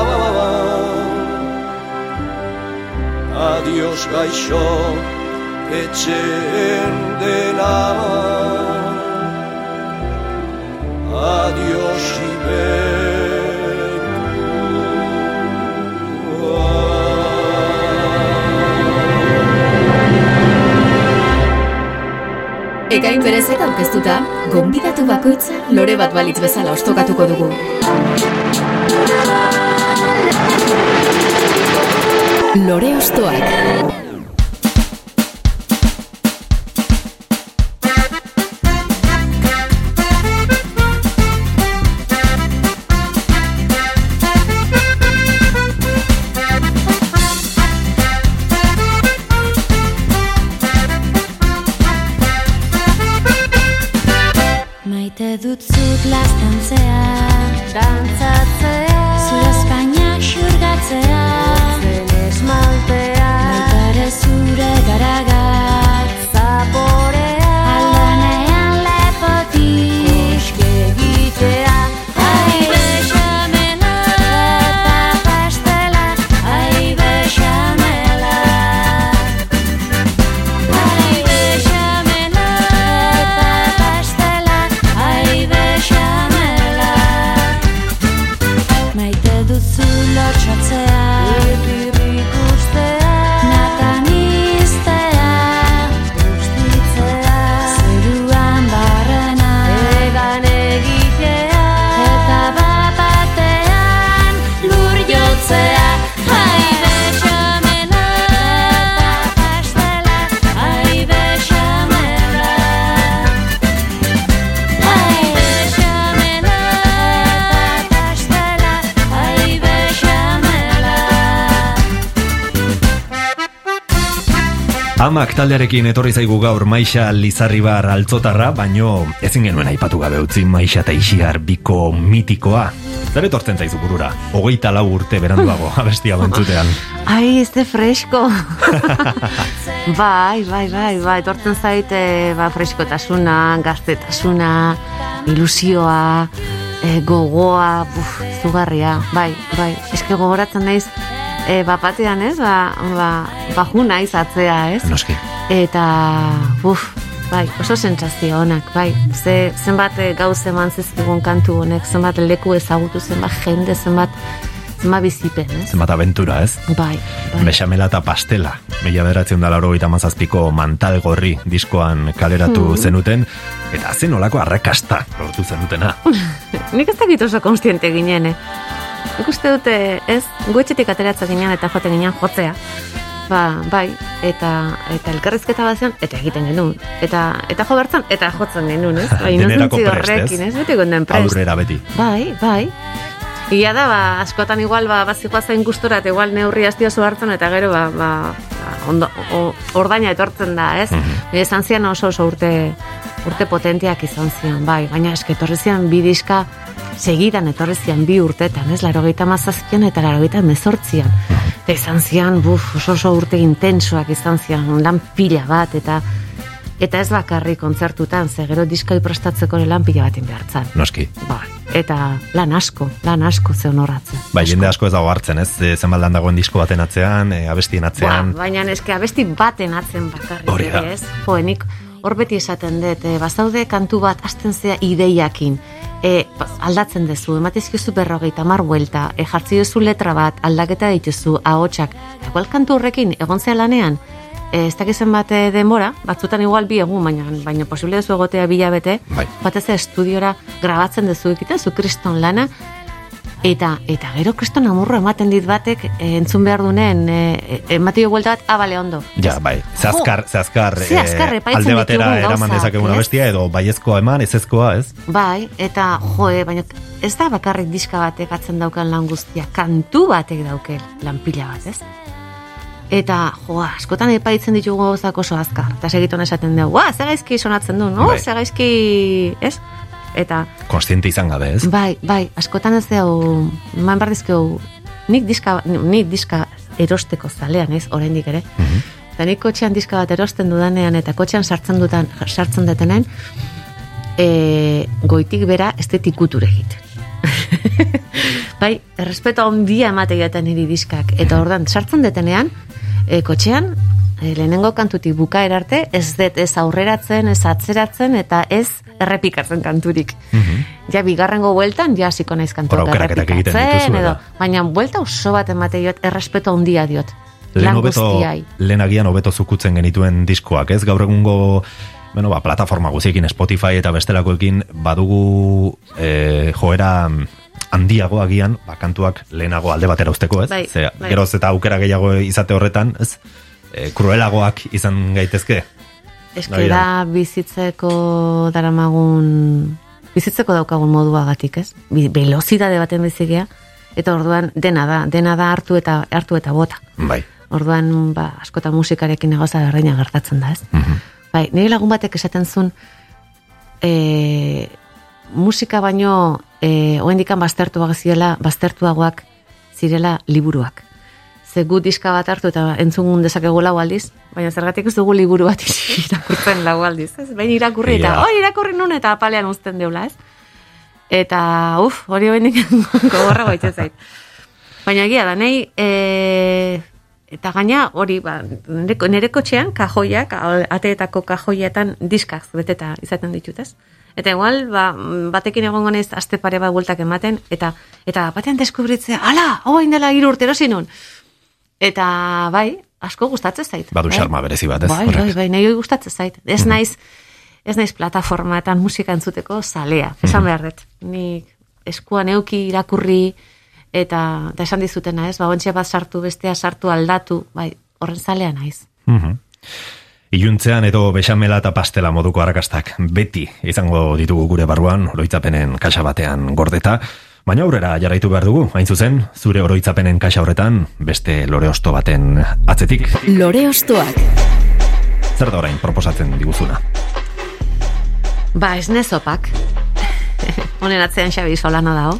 Adios gaixo etxeen dena Adios Ekain berezek aurkeztuta, gonbidatu bakoitza lore bat balitz bezala ostokatuko dugu. Lore ostoak. Taldearekin etorri zaigu gaur Maixa Lizarribar altzotarra, baino ezin genuen aipatu gabe utzi Maixa eta Ixiar biko mitikoa. Zer etortzen zaizu burura? Hogeita lau urte beranduago abestia bentzutean. Ai, ez de fresko. bai, bai, bai, bai, etortzen zaite ba, freskotasuna, gaztetasuna, ilusioa, e, gogoa, buf, zugarria, bai, bai. Eske gogoratzen naiz, e, bapatean ez, ba, ba, baju naiz atzea ez, Noski. Eta, buf, bai, oso sentsazio honak, bai. Ze, zenbat eh, gauz eman zizkigun kantu honek, zenbat leku ezagutu, zenbat jende, zenbat, zenbat bizipen, ez? Zenbat aventura, ez? Bai, bai. Bexamela eta pastela. Mila bederatzen da laro eta mazazpiko mantal gorri diskoan kaleratu zenuten, eta zen olako arrakasta lortu zenutena. Nik ez dakit oso konstiente ginen, eh? Nik uste dute, ez, guetxetik ateratzen ginen eta joaten ginen jotzea. Ba, bai, eta eta elkarrizketa bazean, eta egiten genuen. Eta, eta jo bertzan, eta jotzen genuen, ez? Bai, Denerako inozentzi prest, ez? horrekin, ez? Beti gonden prest. Aurrera beti. Bai, bai. Ia da, ba, askotan igual, ba, bazikoa zen gustora, igual neurri astiozu hartzen, eta gero, ba, ba, ba ondo, o, ordaina etortzen da, ez? Mm Izan zian oso oso urte, urte potentiak izan zian, bai, baina eske etorri zian bi diska segidan etorri zian bi urtetan, ez? Laro gehieta mazazpian eta laro gehieta mezortzian. Eta izan zian, buf, oso oso urte intensoak izan zian, lan pila bat, eta eta ez bakarri kontzertutan, ze gero diskoi prestatzeko lan pila batin behartzan. Noski. Bai, eta lan asko, lan asko ze honoratzen. Bai, jende asko ez dago hartzen, ez? Zenbat lan dagoen disko baten atzean, e, abestien atzean. Ba, baina eske abesti baten atzen bakarrik Hori da. ez? Jo, nik hor beti esaten dut, e, bazaude kantu bat hasten zea ideiakin. E, aldatzen duzu, ematizkizu berrogeita mar buelta, e, jartzi duzu letra bat, aldaketa dituzu, ahotsak. Igual kantu horrekin, egon zea lanean, e, ez dakizen bat e, denbora, batzutan igual bi egun, baina, baina posible duzu egotea bilabete, Bai. batez estudiora grabatzen duzu egiten, zu kriston lana, eta eta gero kriston amurro ematen dit batek e, entzun behar dunen, e, e, ematio buelta bat, abale ondo. Ja, bai, zehazkar, zehazkar, Ze azkar eh, epaitzen alde batera eraman dezakeguna ez? bestia, edo baiezkoa eman, ezezkoa, ez? Bai, eta joe, baina ez da bakarrik diska batek atzen daukan lan guztia, kantu batek dauke lan pila bat, ez? Eta, joa, askotan epaitzen ditugu gauzak oso azkar. Eta segiton esaten dugu, ua, ze gaizki sonatzen du, no? Bai. Ze gaizki, ez? Eta, Konstiente izan gabe, ez? bai, bai, askotan ez dugu, man behar dizkegu, nik diska, nik diska erosteko zalean, ez, oraindik ere. Mhm. Eta nik kotxean diska bat erosten dudanean eta kotxean sartzen dutan, sartzen detenen, e, goitik bera estetikuture egiten. bai, errespeto handia emate jaten niri diskak. Eta ordan sartzen detenean, e, kotxean, e, lehenengo kantutik bukaer arte, ez dut ez aurreratzen, ez atzeratzen, eta ez errepikatzen kanturik. Ja, bigarrengo bueltan, ja, hasiko naiz kantuak errepikatzen, edo, baina buelta oso bat emate diot, errespeto handia diot. Lehen hobeto, lehen agian hobeto zukutzen genituen diskoak, ez? Gaur egungo, bueno, ba, plataforma guziekin, Spotify eta bestelakoekin, badugu e, joera mm, handiago agian, ba, kantuak lehenago alde batera usteko, ez? Bai, Ze, bai. geroz eta aukera gehiago izate horretan, ez? E, kruelagoak izan gaitezke. Eske da bizitzeko daramagun bizitzeko daukagun moduagatik, ez? Velozidade baten bizigea eta orduan dena da, dena da hartu eta hartu eta bota. Bai. Orduan, ba, askotan musikarekin egoza berdina gertatzen da, ez? Bai, nire lagun batek esaten zuen e, musika baino e, oendikan baztertuak zirela, baztertuagoak zirela liburuak. Ze gu diska bat hartu eta entzun dezakegu lau aldiz, baina zergatik ez dugu liburu bat irakurtzen lau aldiz, ez? Baina irakurri eta, Ja. oi, irakurri nun eta apalean uzten deula, ez? Eta, uf, hori oendik gogorra goitzen zait. Baina egia da, nahi, e, eta gaina hori, ba, nire, kotxean, kajoiak, ateetako kajoietan diskak beteta izaten ditut, ez? Eta igual, ba, batekin egongo naiz aste pare bat bueltak ematen, eta eta batean deskubritzea, ala, hau hain dela hiru urte erosi nun. Eta bai, asko gustatzen zait. Badu bai. xarma berezi bat, ez? Bai, bai, bai, nahi gustatzen zait. Ez naiz, ez naiz plataformatan musika entzuteko zalea. Esan behar dut. Nik eskuan euki irakurri eta, eta esan dizutena, ez? Ba, ontxe bat sartu, bestea sartu aldatu, bai, horren zalea naiz. Mhm. Iluntzean edo bexamela eta pastela moduko arrakastak beti izango ditugu gure barruan, oroitzapenen kaxa batean gordeta, baina aurrera jarraitu behar dugu, hain zuzen, zure oroitzapenen kaxa horretan, beste lore osto baten atzetik, Lore ostoak. zer da orain proposatzen diguzuna. Ba, esne zopak. Honen atzean Xabi Solana dago.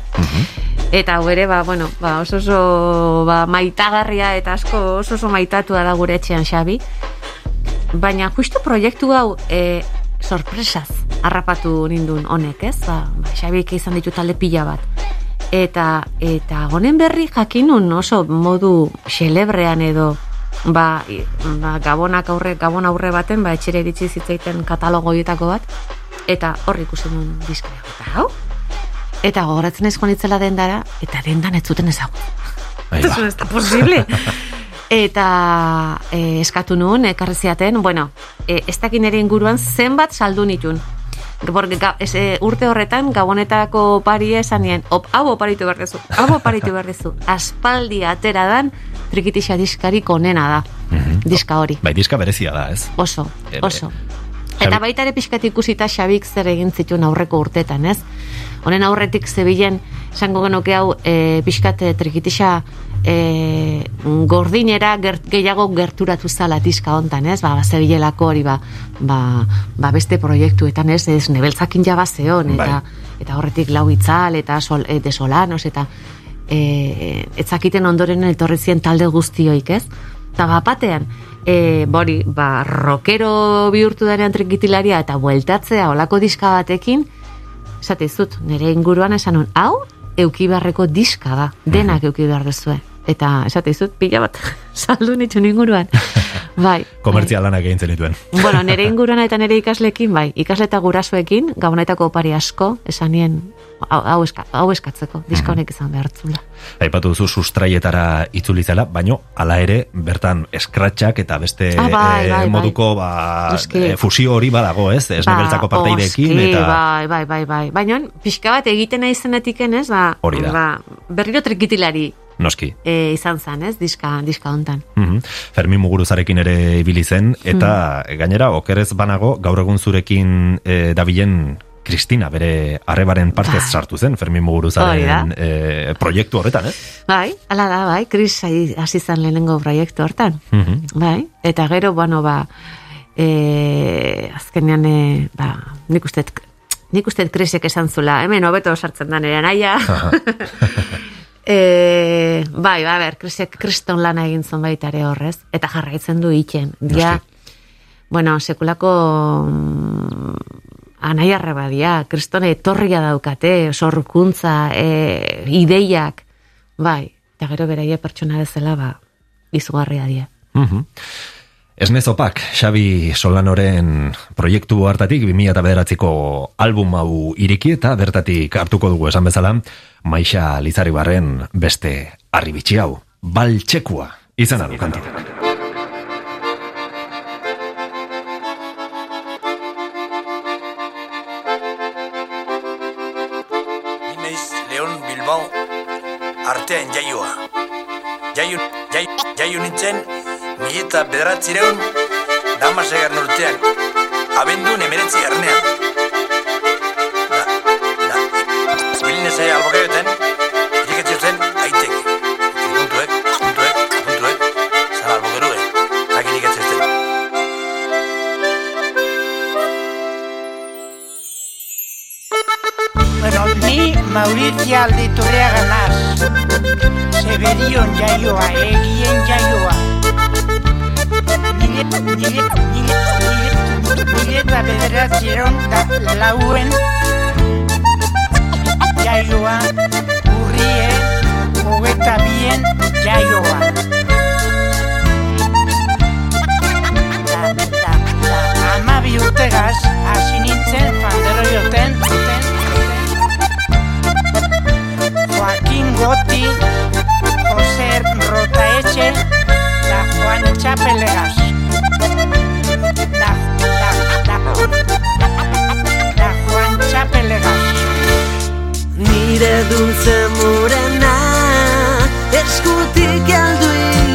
Eta hau ere, ba, bueno, ba, oso oso ba, maitagarria eta asko oso oso maitatua da gure etxean Xabi. Baina justu proiektu hau e, sorpresaz harrapatu nindun honek, ez? Ba, ba, Xabik izan ditu talde pila bat. Eta, eta honen berri jakinun oso modu xelebrean edo ba, ba, gabonak aurre, gabon aurre baten, ba, etxere iritsi zitzaiten katalogoietako bat, eta hor ikusi nun diska. Eta hau? Eta gogoratzen ez joan itzela dendara, eta dendan ez zuten ezagun. Eso ba. no está posible. eta e, eskatu nuen, ekarri ziaten, bueno, e, ez dakin ere inguruan zenbat saldu nitun. Porque, ga, ez, e, urte horretan, gabonetako paria esan nien, op, hau oparitu behar dezu, hau oparitu behar dezu. Aspaldi atera dan, trikitixa diskarik onena da, diska hori. Bai, diska berezia da, ez? Oso, oso. Eta baita ere pixkat ikusita Xabik zer egin zituen aurreko urtetan, ez? Honen aurretik zebilen esango genuke hau e, pixkat trikitixa e, gordinera gert, gehiago gerturatu zala diska hontan, ez? Ba, zebilelako hori ba, ba, ba beste proiektuetan, ez? Ez nebeltzakin jaba zeon, eta, eta horretik lau itzal, eta sol, e, desolanos, eta e, etzakiten ondoren etorri zien talde guztioik, ez? Eta bapatean, e, bori, ba, rockero bihurtu denean trikitilaria eta bueltatzea olako diska batekin, esate zut, nire inguruan esan hau, euki beharreko diska da, denak euki behar duzue. Eta esate dizut pila bat saldu nitxun inguruan. Bai. Komertzial lanak egin zenituen. Bueno, nire inguruan eta nire ikaslekin, bai, ikasle eta gurasoekin, gabonetako opari asko, esanien, hau, eska, hau eskatzeko, diska honek izan behartzula. Aipatu duzu sustraietara itzuli zela, baino hala ere bertan eskratxak eta beste Ah, bai, eh, bai, bai. moduko ba, Noski. eh, fusio hori badago, ez? Ez nebeltzako parteidekin oski, eta Bai, bai, bai, bai. Baina, pixka bat egiten aizenetik ez, ba, Hori da. ba, berriro trikitilari noski. e, izan zen, ez, diska, diska hontan. Mhm. Fermin Muguruzarekin ere ibili zen eta Hmm. gainera okerez banago gaur egun zurekin eh, dabilen Kristina bere arrebaren partez Bai. sartu zen Fermin Muguruzaren da. eh, proiektu horretan, eh? Bai, ala da, bai, Kris hasi zen lehenengo proiektu hortan. Mhm. Bai, eta gero, bueno, ba, e, azkenean, e, ba, nik uste, nik uste Krisek esan zula, hemen hobeto sartzen da nire naia. e, bai, ba, ber, Krisek kriston lana egin zuen baita ere horrez, eta jarraitzen du itzen. Dia, bueno, sekulako mm, anai arreba dia, kristone etorria daukate, sorkuntza, e, ideiak, bai, eta gero beraie pertsona bezala, ba, izugarria die. Mhm. Esne Zopak, Xabi Solanoren proiektu hartatik 2009ko album hau iriki eta bertatik hartuko dugu esan bezala Maixa Lizaribarren beste arribitxi hau, baltxekua izan adu kantitak. Jaio nintzen mila eta bederatzireun damasegar urtean. Abendun emeretzi garnean. Da, da, biline zai albokaioten, iriketzi zen aitek. Puntuek, puntuek, puntuek, zara albokerue, tak iriketzi zen. Bueno, ni Maurizia Alditurriaga naz. Seberion jaioa, egien jaioa. Nire, nire, nire, nire, nire eta bederatzeron da lauen jaioa, urrie, hogeta bien jaioa. Da, da, da, amabi urtegaz, hasi nintzen fandero joten, joten, Goti, zer ruta etxe da joan txapelegaz. Da, da, da, da, joan txapelegaz. Nire duntze morena eskutik alduin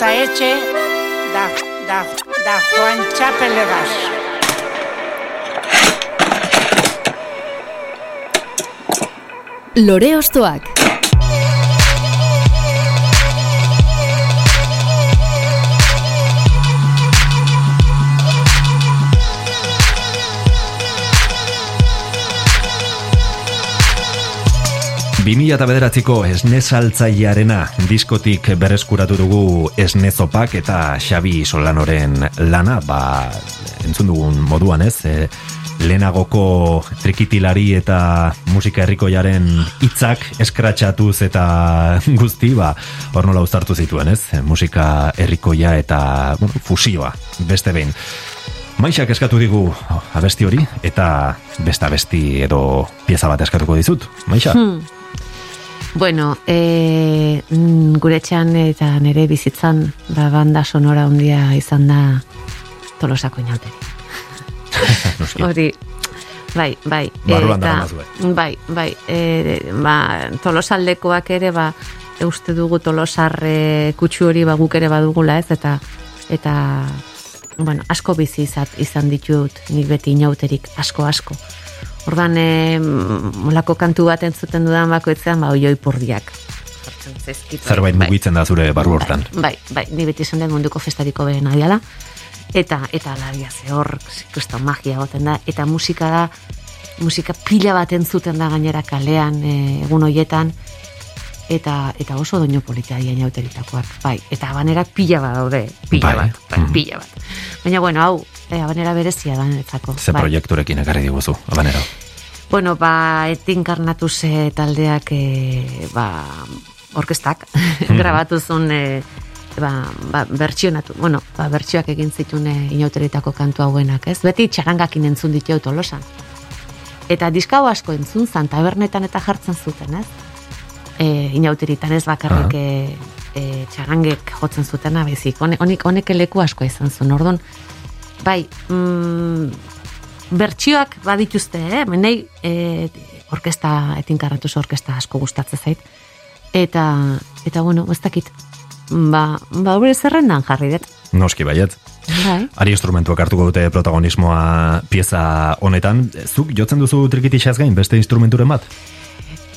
Rotaetxe, da, da, da Juan Txapelegaz. Lore Ostoak. Bi mila eta bederatziko esnezaltzailearena diskotik berreskuratu dugu esnezopak eta Xabi Solanoren lana, ba, entzun dugun moduan ez, e, lehenagoko trikitilari eta musika herrikoiaren hitzak eskratxatuz eta guzti, ba, hor nola uztartu zituen ez, musika herrikoia eta bueno, fusioa, beste behin. Maixak eskatu digu abesti hori eta beste abesti edo pieza bat eskatuko dizut. Maixa? Hmm. Bueno, e, gure etxean eta nire bizitzan ba, banda sonora handia izan da tolosako inauteri. Hori, bai, bai. Barruan eta-. Bai, bai. E, ba, tolosaldekoak ere, ba, uste dugu tolosarre kutsu hori ba, guk ere badugula ez, eta eta bueno, asko bizi izat, izan ditut nik beti inauterik, asko asko. Ordan e, molako kantu bat entzuten dudan bakoitzean, ba, oioi purdiak. Zerbait bai. mugitzen da zure barru hortan. Bai, bai, ni beti esan dut munduko festariko beren adiala. Eta, eta labia ze hor, kriston magia goten da. Eta musika da, musika pila bat entzuten da gainera kalean e, egun hoietan. Eta, eta oso doino politia dira inauteritakoak. Bai, eta abanerak pila bat daude. Pila Bai. bat, bai, pila bat. Baina, bueno, hau, e, abanera berezia da niretzako. Ze bai. proiekturekin ekarri diguzu, abanero. Bueno, ba, etin karnatuz eh, taldeak, e, ba, orkestak, grabatu zuen, e, ba, ba, bertsionatu, bueno, ba, bertsioak egin zituen e, inauteritako kantu hauenak, ez? Beti txarangakin entzun ditu tolosan. Eta diskau asko entzun zan, tabernetan eta jartzen zuten, ez? E, inauteritan ez bakarrik e, e, txarangek jotzen zutena, bezik, honek, honek, leku asko izan zuen, ordon, bai, mm, bertsioak badituzte, eh? Nei, e, orkesta, etinkarratuz orkesta asko gustatzen zait. Eta, eta bueno, ez dakit, ba, ba, hori zerrendan jarri dut. Noski baiet. Bai. Ari instrumentuak hartuko dute protagonismoa pieza honetan. Zuk jotzen duzu trikitixaz gain beste instrumenturen bat?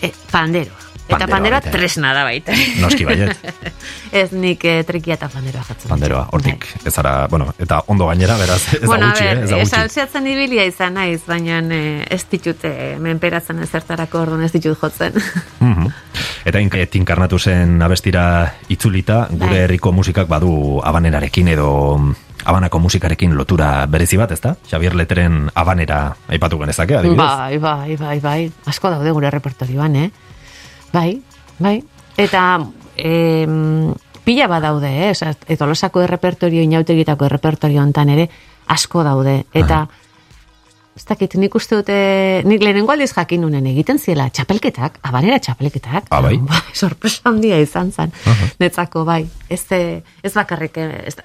E, panderoa. Eta Panderoa panderoa baita. tresna da baita. Noski baiet. ez nik eh, trikia eta panderoa jatzen. Panderoa, hortik, ez ara, bueno, eta ondo gainera, beraz, ez Bai. bueno, da gutxi, eh, ez da gutxi. salseatzen ibilia izan naiz, baina eh, ez ditut eh, menperatzen ezertarako orduan ez ditut jotzen. Mhm. Eta ink- tinkarnatu zen abestira itzulita, gure Bai. herriko musikak badu abanerarekin edo mm, abanako musikarekin lotura berezi bat, ezta? Xavier Leteren abanera aipatu genezake, adibidez. Bai, bai, bai, bai. Asko daude gure repertorioan, eh? Bai, bai. Eta em, pila badaude, eh? Osa, etolosako errepertorio, inautegitako errepertorio hontan ere asko daude. Eta ez dakit, nik uste dute, nik lehenengo aldiz jakin nunen egiten ziela txapelketak, abanera txapelketak. Ah, bai? sorpresa handia izan zen. Netzako, bai. Ez, eh, ez bakarrik, eh, ez,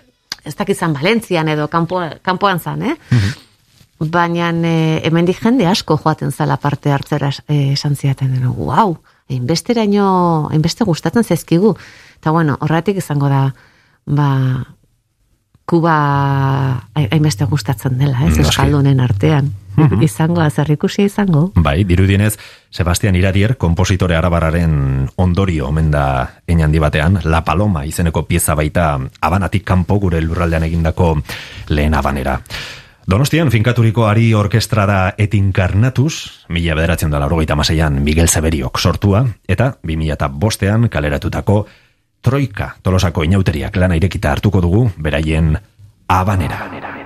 ez dakit zan Valentzian edo kanpo, kanpoan zan, eh? Baina e, hemendik jende asko joaten zala parte hartzera esan ziaten. Wow, hainbesteraino, hainbeste gustatzen zaizkigu. Eta bueno, horretik izango da, ba, kuba hain- hainbeste gustatzen dela, ez Noski. euskaldunen artean. izango, azerrikusia izango. Bai, dirudienez, Sebastian Iradier, kompositore arabararen ondorio omen da hein handi batean, La Paloma izeneko pieza baita abanatik kanpo gure lurraldean egindako lehen abanera. Donostian finkaturiko ari orkestra da etinkarnatuz, mila bederatzen da laurogeita maseian Miguel Severiok sortua, eta 2000 bostean kaleratutako Troika tolosako inauteriak lana irekita hartuko dugu, beraien abanera. Thank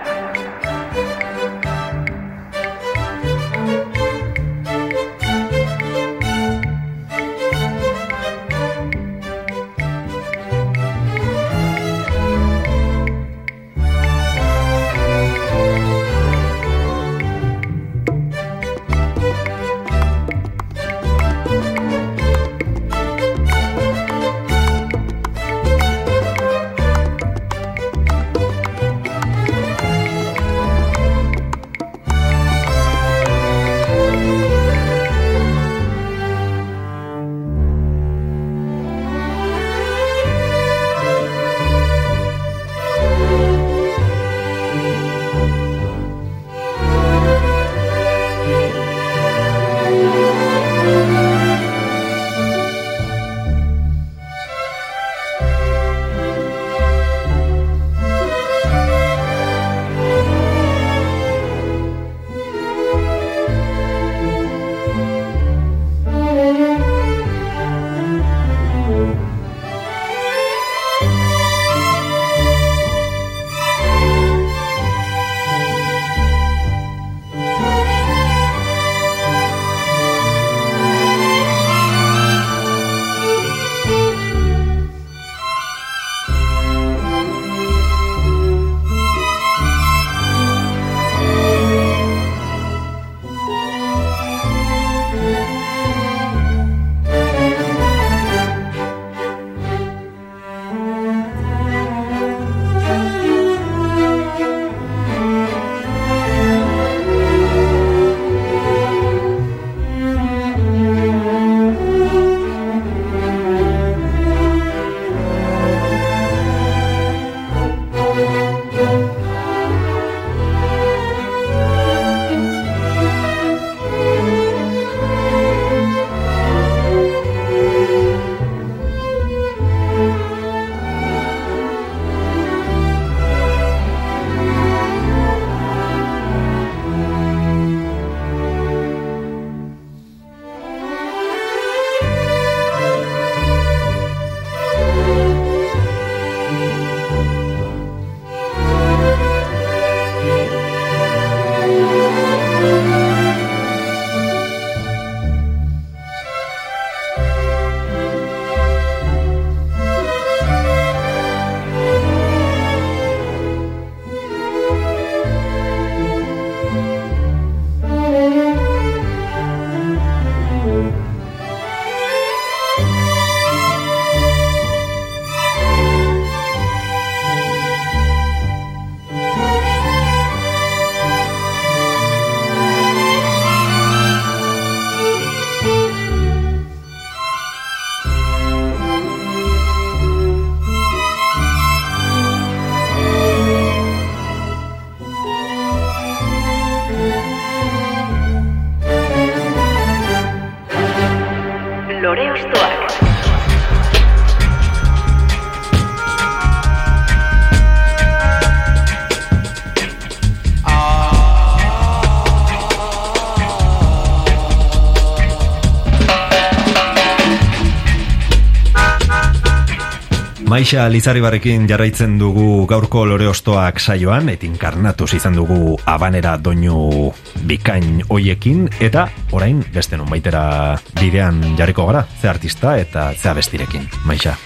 Maixa Lizaribarrekin jarraitzen dugu gaurko lore ostoak saioan, et inkarnatuz izan dugu abanera doinu bikain hoiekin, eta orain beste baitera bidean jarriko gara, ze artista eta ze abestirekin, Maixa.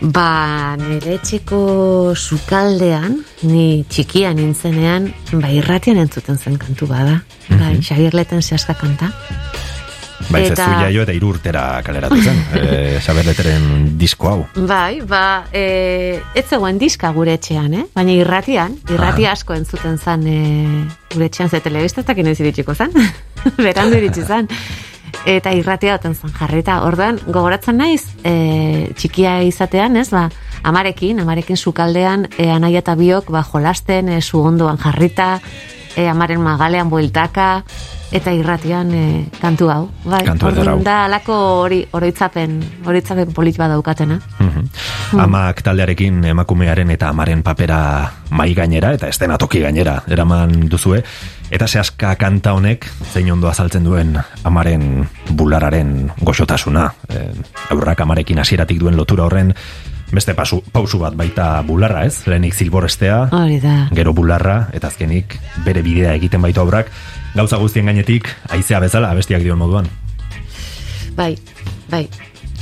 Ba, nire etxeko sukaldean, ni txikia nintzenean, ba, irratian entzuten zen kantu bada. Bai, Xabier Leten zehazka kanta. Bai, Eta- zu jaio eta irurtera kaleratu zen, e, saberleteren disko hau. Bai, ba, e, ez zegoen diska gure etxean, eh? Baina irratian, irratia asko entzuten zan e, gure etxean, ze telebiztatak inoiz iritsiko zan, berandu iritsi zan. Eta irratia oten zan jarrita. Orduan, gogoratzen naiz, e, txikia izatean, ez, ba, amarekin, amarekin sukaldean, e, anaia eta biok, ba, jolasten, e, zu ondoan jarrita, e, amaren magalean bueltaka, eta irratian e, kantu hau. Bai, Kantu da alako hori oroitzapen, oroitzapen polit bat daukatena. Mhm. Amak taldearekin emakumearen eta amaren papera mai gainera eta estenatoki gainera eraman duzue. Eta zehazka kanta honek zein ondo azaltzen duen amaren bulararen goxotasuna. E, aurrak amarekin hasieratik duen lotura horren beste pasu, pausu bat baita bularra ez, lehenik zilborestea, Hori da. gero bularra, eta azkenik bere bidea egiten baitu obrak, gauza guztien gainetik, aizea bezala abestiak dion moduan. Bai, bai.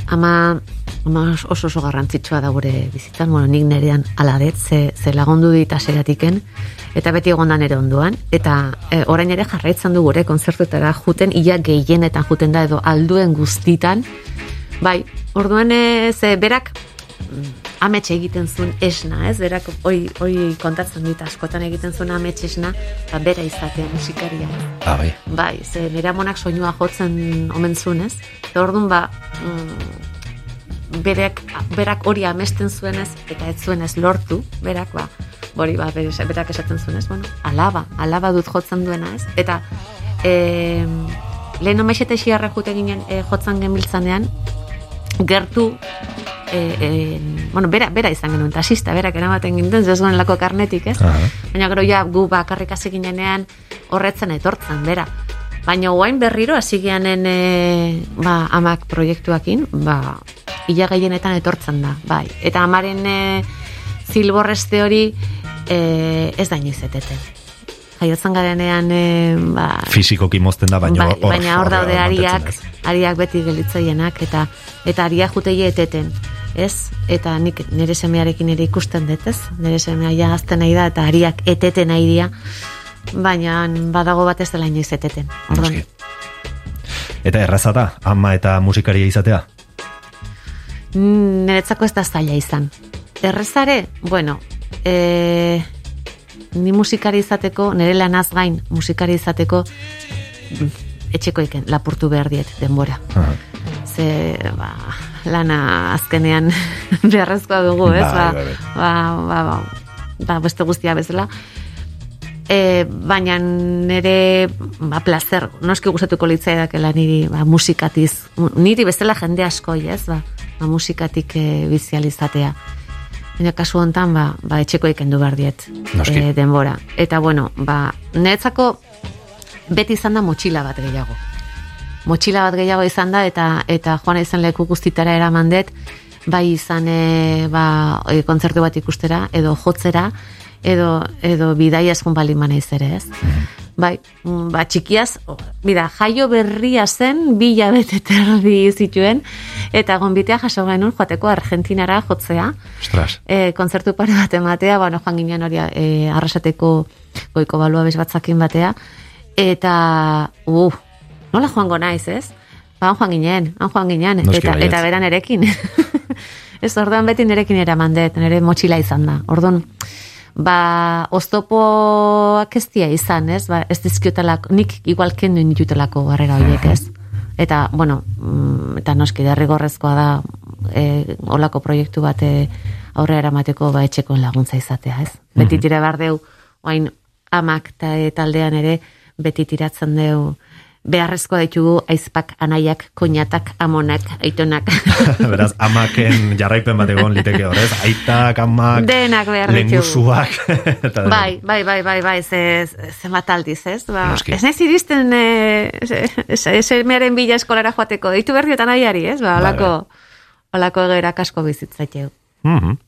Ama, ama oso oso garrantzitsua da gure bizitzan, bueno, nik nerean aladet, ze, ze lagundu dit aseratiken, eta beti egondan ere ondoan, eta e, orain ere jarraitzen du gure konzertuetara juten, ia gehienetan juten da, edo alduen guztitan, bai, orduan e, ze berak amets egiten zuen esna, ez? Berak hoi, hoi kontatzen dit askotan egiten zuen amets esna, ba, bera izatea musikaria. Ah, bai. Bai, ze nire amonak soinua jotzen omen zuen, ez? Eta orduan ba, mm, berak, berak hori amesten zuenez, eta ez zuenez lortu, berak ba, hori ba, berak esaten zuenez, bueno, alaba, alaba dut jotzen duena, ez? Eta, e, lehen omexete xiarra jute ginen e, jotzen genbiltzanean, gertu e, e, bueno, bera, bera izan genuen, tasista, berak eramaten ginten, ez zuen lako karnetik, ez? Aha. Baina gero ja gu bakarrik hasi ginenean horretzen etortzen, bera. Baina guain berriro hasi gianen e, ba, amak proiektuakin, ba, ila gehienetan etortzen da, bai. Eta amaren e, zilborreste hori e, ez da inoiz eteten. Jaiotzen garenean, e, ba, Fisikoki mozten da, baina bai, baina hor daude ariak, ariak beti gelitzaienak, eta eta ariak juteie eteten, ez? Eta nik nire semearekin ere ikusten dut, ez? Nire semea ja azten nahi da, eta ariak eteten nahi dira, baina badago bat ez dela inoiz eteten. Orduan, Eta erraza da, ama eta musikaria izatea? Mm, niretzako ez da zaila izan. Errezare, bueno, e, ni musikari izateko, nire lanaz gain musikari izateko, etxeko iken, lapurtu behar diet denbora. Ze, ba, lana azkenean beharrezkoa dugu, ez? Bai, ba, bai, bai. ba, ba, ba, ba, beste guztia bezala. E, baina nire ba, placer, noski gustatuko litzaidakela niri ba, musikatiz, mu- niri bezala jende askoi, ez? Ba, ba, musikatik e, bizializatea. Baina kasu hontan ba, ba, etxeko ikendu behar diet e, denbora. Eta bueno, ba, niretzako beti izan da motxila bat gehiago. Motxila bat gehiago izan da eta eta joan izan leku guztitara eraman dut, bai izan e, ba, e, kontzertu bat ikustera, edo jotzera, edo, edo bidaia eskun bali manaiz ere, ez? Bai, mm, ba, txikiaz, mira, jaio berria zen, bi hilabete terdi zituen, eta gonbitea jaso genuen joateko Argentinara jotzea, Ostras. e, kontzertu pare bat ematea, bueno, joan ginen hori e, arrasateko goiko balua bezbatzakin batea, eta, uh, nola joango naiz, ez? Ba, joan ginen, han joan ginen, Noski eta, eta beran erekin. ez orduan beti nerekin eraman dut, nire motxila izan da. Orduan, ba, oztopoak ez dia izan, ez? Ba, ez dizkiotelako, nik igual kendu nitutelako barrera horiek, ez? Eta, bueno, mm, eta noski derrigorrezkoa da e, olako proiektu bat e, aurrera eramateko ba, etxeko laguntza izatea, ez? Beti tira behar deu, oain amak eta e, taldean ere, beti tiratzen deu beharrezko ditugu aizpak, anaiak, koñatak, amonak, aitonak. Beraz, amaken jarraipen bat egon liteke horrez, aitak, amak, Denak behar lengusuak. Bai, bai, bai, bai, bai, ze, zenbat aldiz, ez? Ba, Noski. ez naiz iristen e, semearen bila eskolara joateko, deitu berriotan aiari, ez? Ba, Bai, olako, olako egerak asko bizitzateu. Mhm.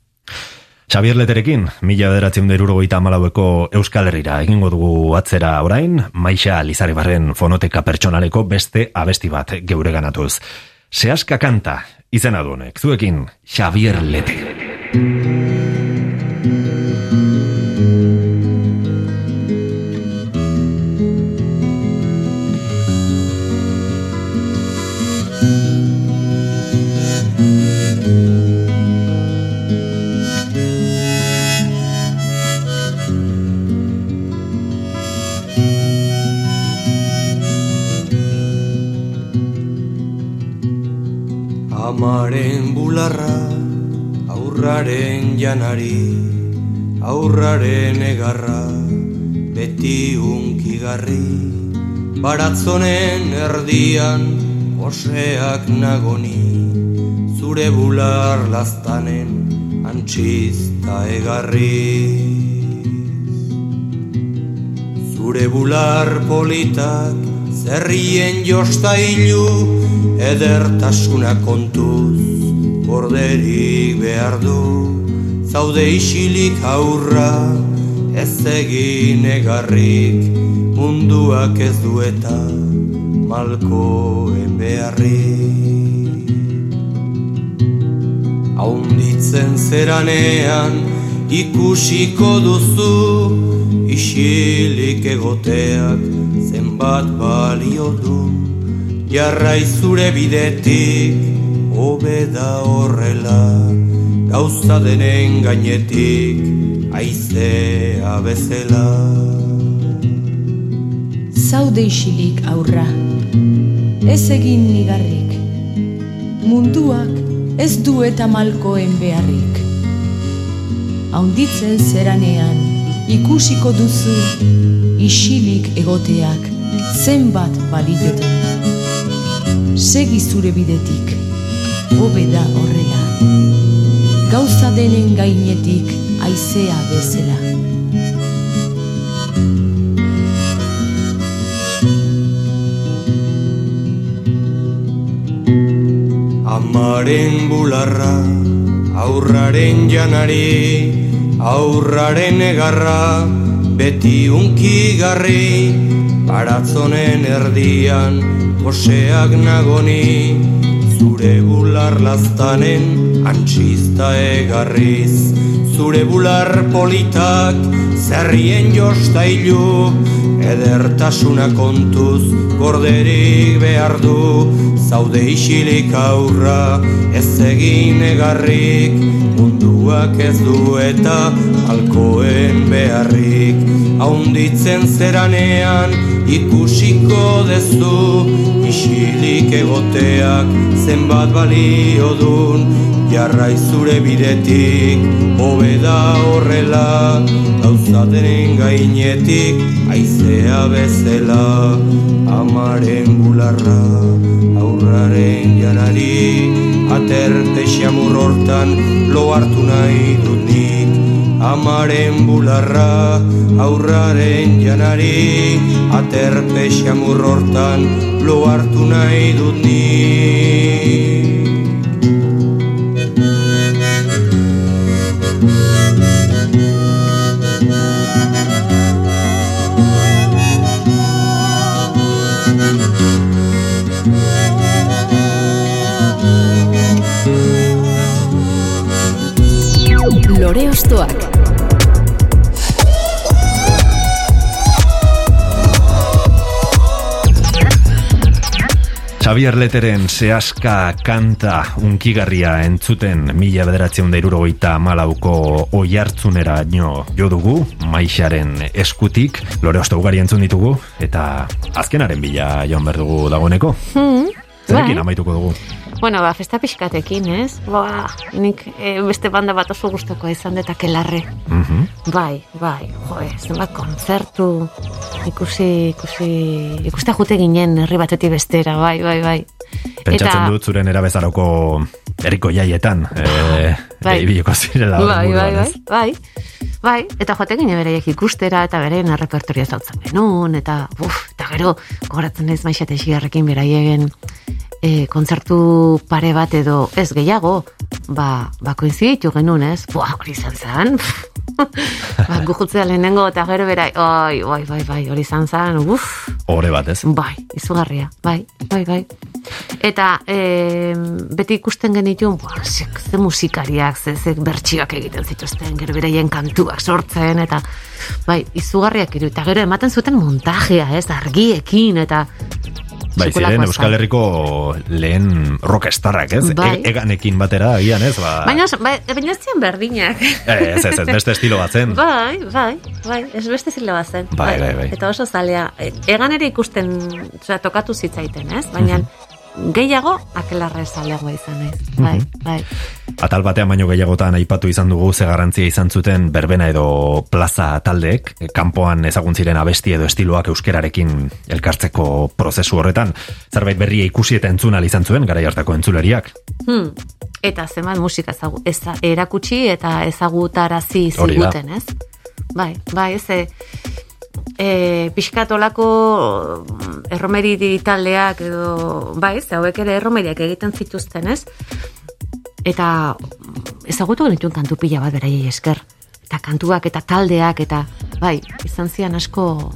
Xabier Leterekin, mila bederatzen amalaueko Euskal Herrira egingo dugu atzera orain, Maixa Lizaribarren fonoteka pertsonaleko beste abesti bat geure ganatuz. Seaska kanta, izena du honek, zuekin Xabier Lete. Amaren bularra, aurraren janari, aurraren egarra, beti unkigarri, baratzonen erdian, oseak nagoni, zure bular laztanen, antxizta egarri. Zure bular politak, zerrien jostailu, edertasuna kontuz, borderik behar du, zaude isilik aurra, ez egin egarrik, munduak ez dueta, malkoen beharrik. Haunditzen zeranean ikusiko duzu Isilik egoteak zenbat balio du. Jarrai zure bidetik hobe da horrela. Gauza denen gainetik aizea bezela Zaude isilik aurra, ez egin nigarrik, munduak ez du eta malkoen beharrik. Haunditzen zeranean, ikusiko duzu, isilik egoteak, zenbat balioten. Segi zure bidetik, hobe da horrela, gauza denen gainetik aizea bezala. Amaren bularra, aurraren janari, aurraren egarra, beti unkigarri, baratzonen erdian, koseak nagoni, zure bular laztanen, antxizta egarriz, zure bular politak, zerrien jostailu, edertasuna kontuz, gorderik behar du, zaude isilik aurra, ez egin egarrik, munduak ez du eta alkoen beharrik. Haunditzen zeranean ikusiko dezu, isilik egoteak zenbat balio dun, jarrai zure bidetik, hobe da horrela, gauza denen gainetik, aizea bezela, amaren bularra, aurraren janari, aterpe xamur hortan, lo hartu nahi dut nik, amaren bularra, aurraren janari, aterpe xamur hortan, lo hartu nahi dut nik. Lore Ostoak Xavier Leteren sehaska kanta unkigarria entzuten mila bederatzen da irurogeita malauko oiartzunera nio jo dugu, maixaren eskutik, lore osto ugari entzun ditugu, eta azkenaren bila joan behar dugu dagoeneko. Hmm, Zerekin bai. amaituko dugu. Bueno, ba, festa pixkatekin, ez? Ba, nik eh, beste banda bat oso gustokoa izan dut akelarre. Mhm. Bai, bai, jo, zenbat kontzertu, ikusi, ikusi, ikuste jute ginen herri batetik bestera, bai, bai, bai. Pentsatzen dut zuren erabezaroko eriko jaietan, e, bai. ibiliko zirela. Bai, bai, bai, bai, bai, eta joate gine bereiek ikustera, eta beren repertoria zautzen genuen, eta, uf, eta gero, gogoratzen ez maixate xigarrekin beraiegen e, kontzertu pare bat edo ez gehiago, ba, ba koinziditu genuen, ez? Buah, hori izan zen, ba, gujutzea lehenengo, eta gero berai, oi, bai, bai, bai, hori izan zen, uf, Ore bat, ez? Bai, izugarria, bai, bai, bai. Eta e, beti ikusten genituen, ba, ze, ze musikariak, ze, ze bertsioak egiten zituzten, gero beraien kantuak sortzen, eta bai, izugarriak iru, eta gero ematen zuten montajea, ez, argiekin, eta Bai, ziren Euskal. Herriko lehen rockstarrak, ez? Bai. E- eganekin batera, agian, ez? Ba, Baina, bai, baina ez ziren berdinak. Eh, ez, ez, ez, beste estilo bat zen. Bai, bai, bai, ez beste zila bat zen. Bai, bai, bai. Eta oso zalea, e, egan ere ikusten, osea, tokatu zitzaiten, ez? Baina, gehiago, akelarra zaleagoa izan naiz. Bai, bai. Atal batean baino gehiagotan aipatu izan dugu ze garrantzia izan zuten berbena edo plaza taldeek, eh, kanpoan ezagun ziren abesti edo estiloak euskerarekin elkartzeko prozesu horretan, zerbait berria ikusi eta entzun ahal izan zuen garai hartako entzuleriak. Hmm. Eta zenbat musika ezagu, eza, erakutsi eta ezagutarazi ziguten, ez? Bai, bai, ez e, pixkatolako mm, erromeri taldeak edo, bai, hauek ere erromeriak egiten zituzten, ez? Eta ezagutu genituen kantu pila bat beraiei esker. Eta kantuak eta taldeak eta, bai, izan zian asko,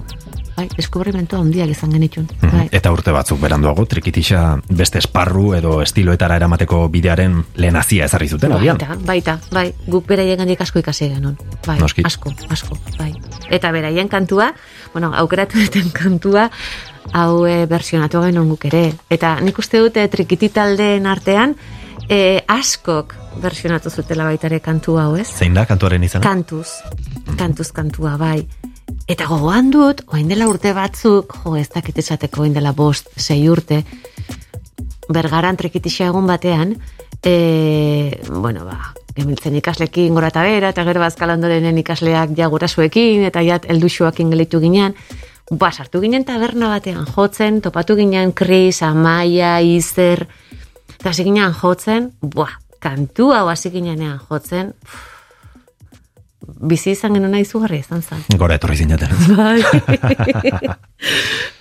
bai, deskubrimentu handiak izan genituen. Bai. Eta urte batzuk beranduago, trikitisa beste esparru edo estiloetara eramateko bidearen lehenazia ezarri zuten, agian. Baita, baita, bai, guk beraien gandik asko ikasi genuen. Bai, Noski. asko, asko, bai. Eta beraien kantua, bueno, aukeratu duten kantua, hau e, versionatu genuen guk ere. Eta nik uste dute trikiti taldeen artean, e, askok versionatu zutela baita ere kantu hau, ez? Zein da kantuaren izan? Kantuz, kantuz kantua, bai. Eta gogoan dut, oain dela urte batzuk, jo, ez dakit esateko oain dela bost, sei urte, bergaran trekitisa egun batean, e, bueno, ba, gemiltzen ikaslekin gora eta bera, eta gero bazkal ondorenen ikasleak ja gurasuekin, eta ja elduxuakin gelitu ginen, ba, sartu ginen taberna batean jotzen, topatu ginen Kris, Amaia, Izer, eta hasi ginen jotzen, buah, kantu hau hasi ginenean jotzen, pff, bizi izan genuen izugarria izan zen. Gora etorri zinaten. Bai.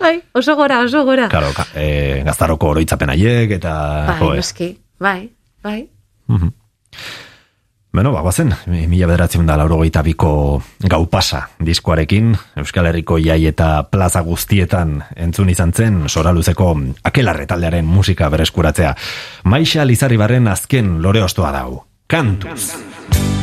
bai, oso gora, oso gora. Claro, ka, e, gaztaroko oroitzapen haiek eta... bai, ez. noski, bai, bai. Mhm. Beno, ba, bazen, mila bederatzen da laurogeita biko gau pasa diskoarekin, Euskal Herriko jai eta plaza guztietan entzun izan zen, soraluzeko akelarre taldearen musika bereskuratzea. Maixa Lizarribarren azken lore ostoa dau. Kantuz. Zera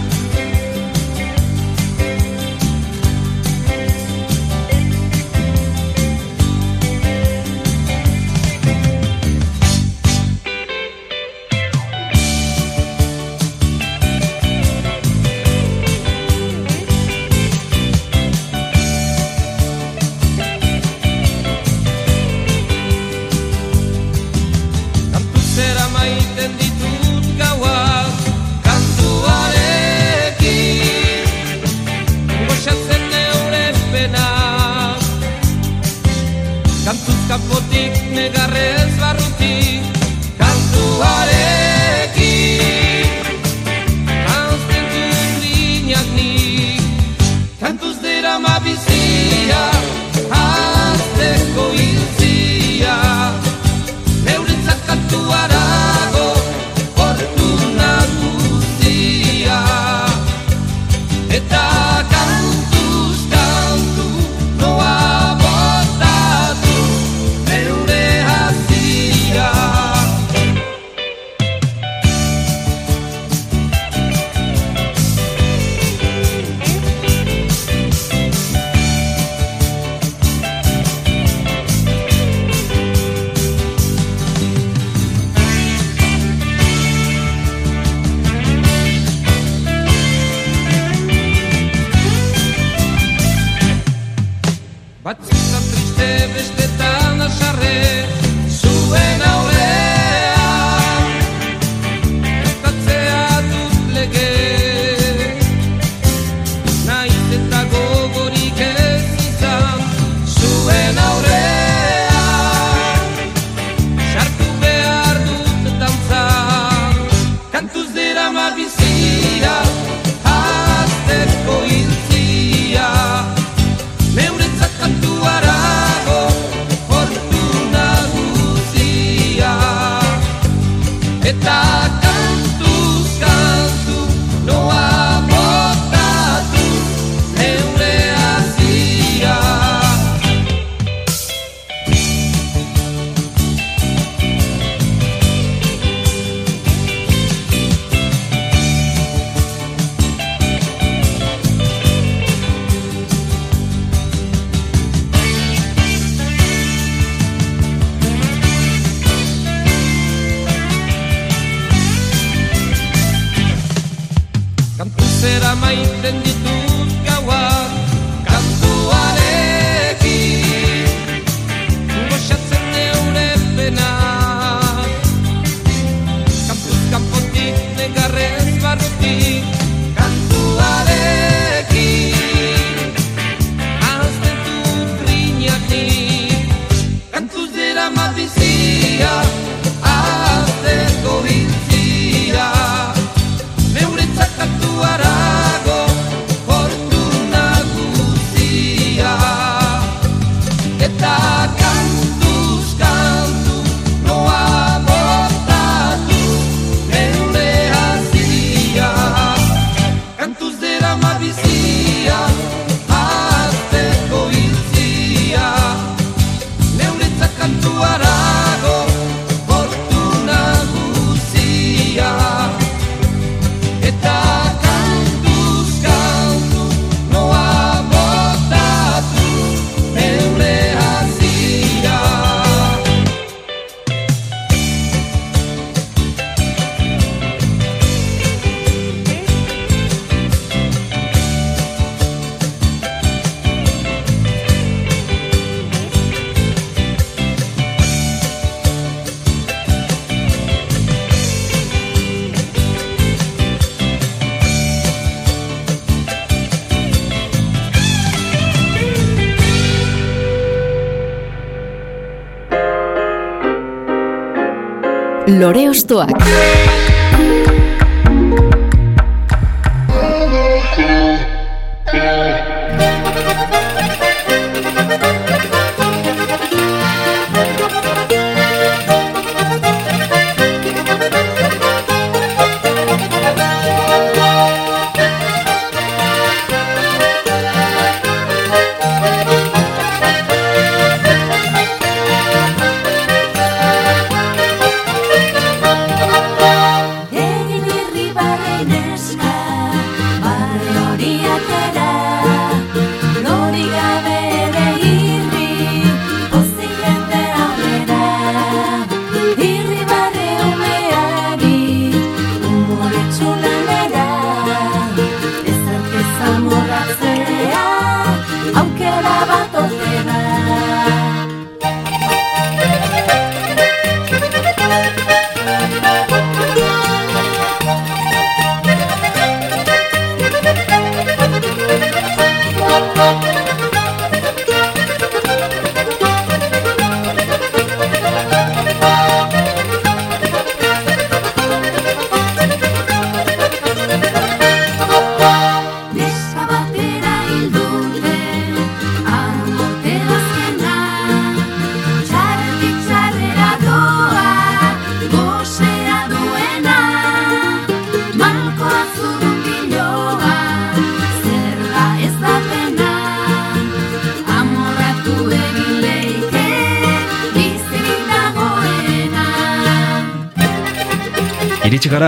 Lore Ostoak.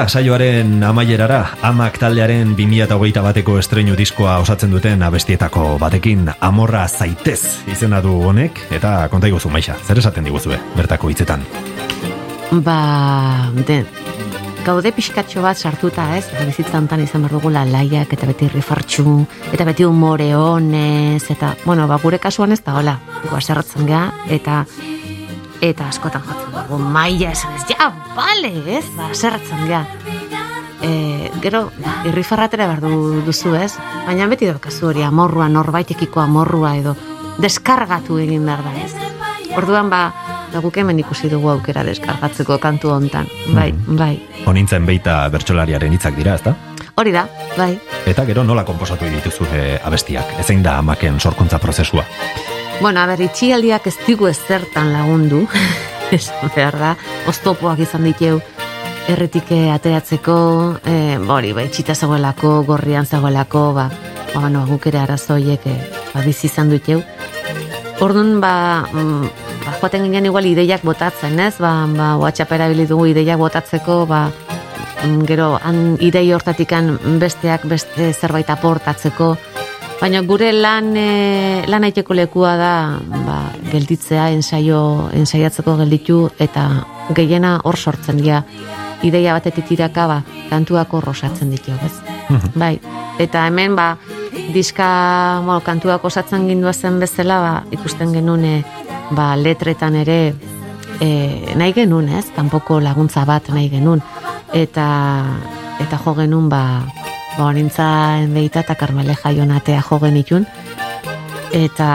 Saioaren amaierara, amak taldearen 2008 bateko estreinu diskoa osatzen duten abestietako batekin amorra zaitez izena du honek, eta konta iguzu maixa, zer esaten diguzue, bertako hitzetan. Ba, de, gaude pixkatxo bat sartuta, ez? Ba, Bizitza hontan izan behar dugula laiak, eta beti rifartxu, eta beti umore honez, eta, bueno, ba, gure kasuan ez da, hola, guazerratzen gea, eta eta askotan jatzen dugu, maia esan ez, ja, bale, ez? Ba, zerratzen gea. E, gero, irrifarratera behar du, duzu, ez? Baina beti daukazu hori amorrua, norbaitekiko amorrua edo, deskargatu egin behar da, ez? Orduan, ba, ba guk hemen ikusi dugu aukera deskargatzeko kantu hontan. Bai, bai. Honintzen beita bertsolariaren hitzak dira, ezta? Hori da, bai. Eta gero nola konposatu dituzue abestiak, ezein da amaken sorkuntza prozesua. Bueno, a ber, itxialdiak ez digu ezertan lagundu, esan behar da, oztopoak izan diteu, erretik eh, ateratzeko, e, bori, ba, itxita zegoelako, gorrian zegoelako, ba, ba, bueno, guk ere arazoiek e, ba, bizi izan dut jau. Orduan, ba, mm, ba, joaten ginen igual ideiak botatzen, ez? Ba, ba, WhatsApp erabili dugu ideiak botatzeko, ba, mm, gero, han idei hortatikan besteak beste zerbait aportatzeko, Baina gure lan, e, lan aiteko lekua da ba, gelditzea, ensaio, ensaiatzeko gelditu eta gehiena hor sortzen dira. Ideia batetik tiraka, ba, kantuak hor osatzen ditu, ez? bai, eta hemen, ba, diska, bueno, kantuak osatzen gindua zen bezala, ba, ikusten genuen, e, ba, letretan ere, e, nahi genuen, ez? Kanpoko laguntza bat nahi genuen. Eta, eta jo genuen, ba, ba, nintzen behita eta karmele jaionatea jo genitun. Eta,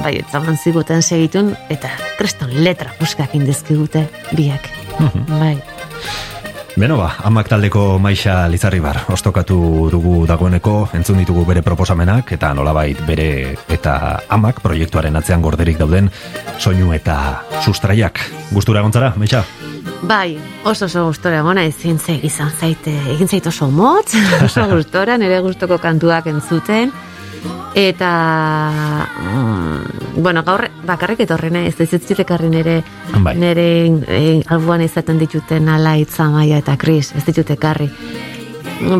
bai, eta ziguten segitun, eta kreston letra puskak indizkigute biak. bai. Beno ba, amak taldeko maixa lizarribar, ostokatu dugu dagoeneko, entzun ditugu bere proposamenak, eta nolabait bere eta amak proiektuaren atzean gorderik dauden soinu eta sustraiak. Gustura gontzara, maixa? Bai, oso oso gustora gona ezin zeg izan zaite, egin zait oso motz, oso gustora, nire gustoko kantuak entzuten, eta, mm, bueno, gaur bakarrik etorri nahi, ez ez ekarri nire, Bai. nire e, albuan izaten dituten ala itzamaia eta kris, ez ditut ekarri.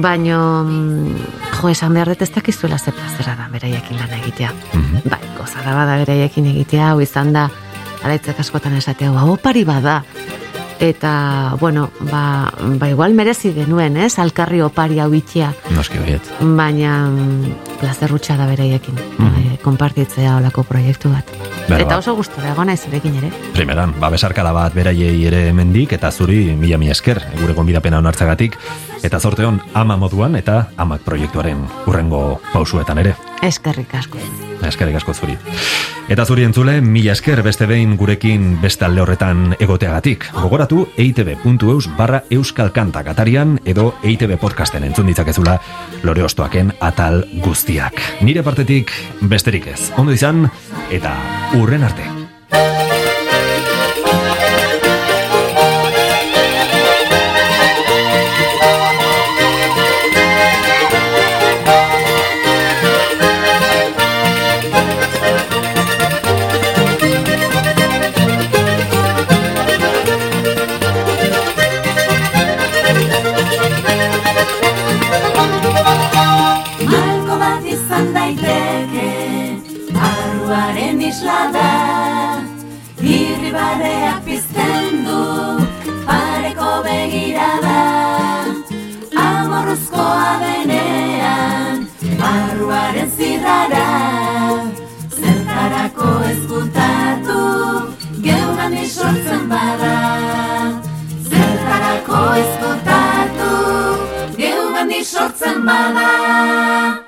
Baino, mm, jo, esan behar dut ez dakizuela ze plazera da beraiekin lan egitea. Bai, gozada bada beraiekin egitea, hau izan da, alaitzek askotan esatea, hau opari bada. Eta, bueno, ba, ba igual merezi genuen, ez? Alkarri opari hau itxia. Noski baiet. Baina, mm, plazerrutxa da beraiekin, mm konpartitzea olako proiektu bat. Beno, eta ba. oso gustora egon naiz zurekin ere. Primeran, ba, besarkada bat beraiei ere mendik, eta zuri mila mila esker, gure gonbidapena onartzagatik, eta zorte hon ama moduan, eta amak proiektuaren urrengo pausuetan ere. Eskerrik asko. Eskerrik asko zuri. Eta zuri entzule, mila esker beste behin gurekin beste alde horretan egoteagatik. Gogoratu eitb.eus barra euskal kantak atarian edo eitb podcasten entzun ditzakezula lore ostoaken atal guztiak. Nire partetik besterik ez. Ondo izan eta urren arte. Amorruzkoa denean Barruaren zirrara. Zertarako ezkutatu Geugan sortzen bada. Zertarako ezkutatu Geugan sortzen bada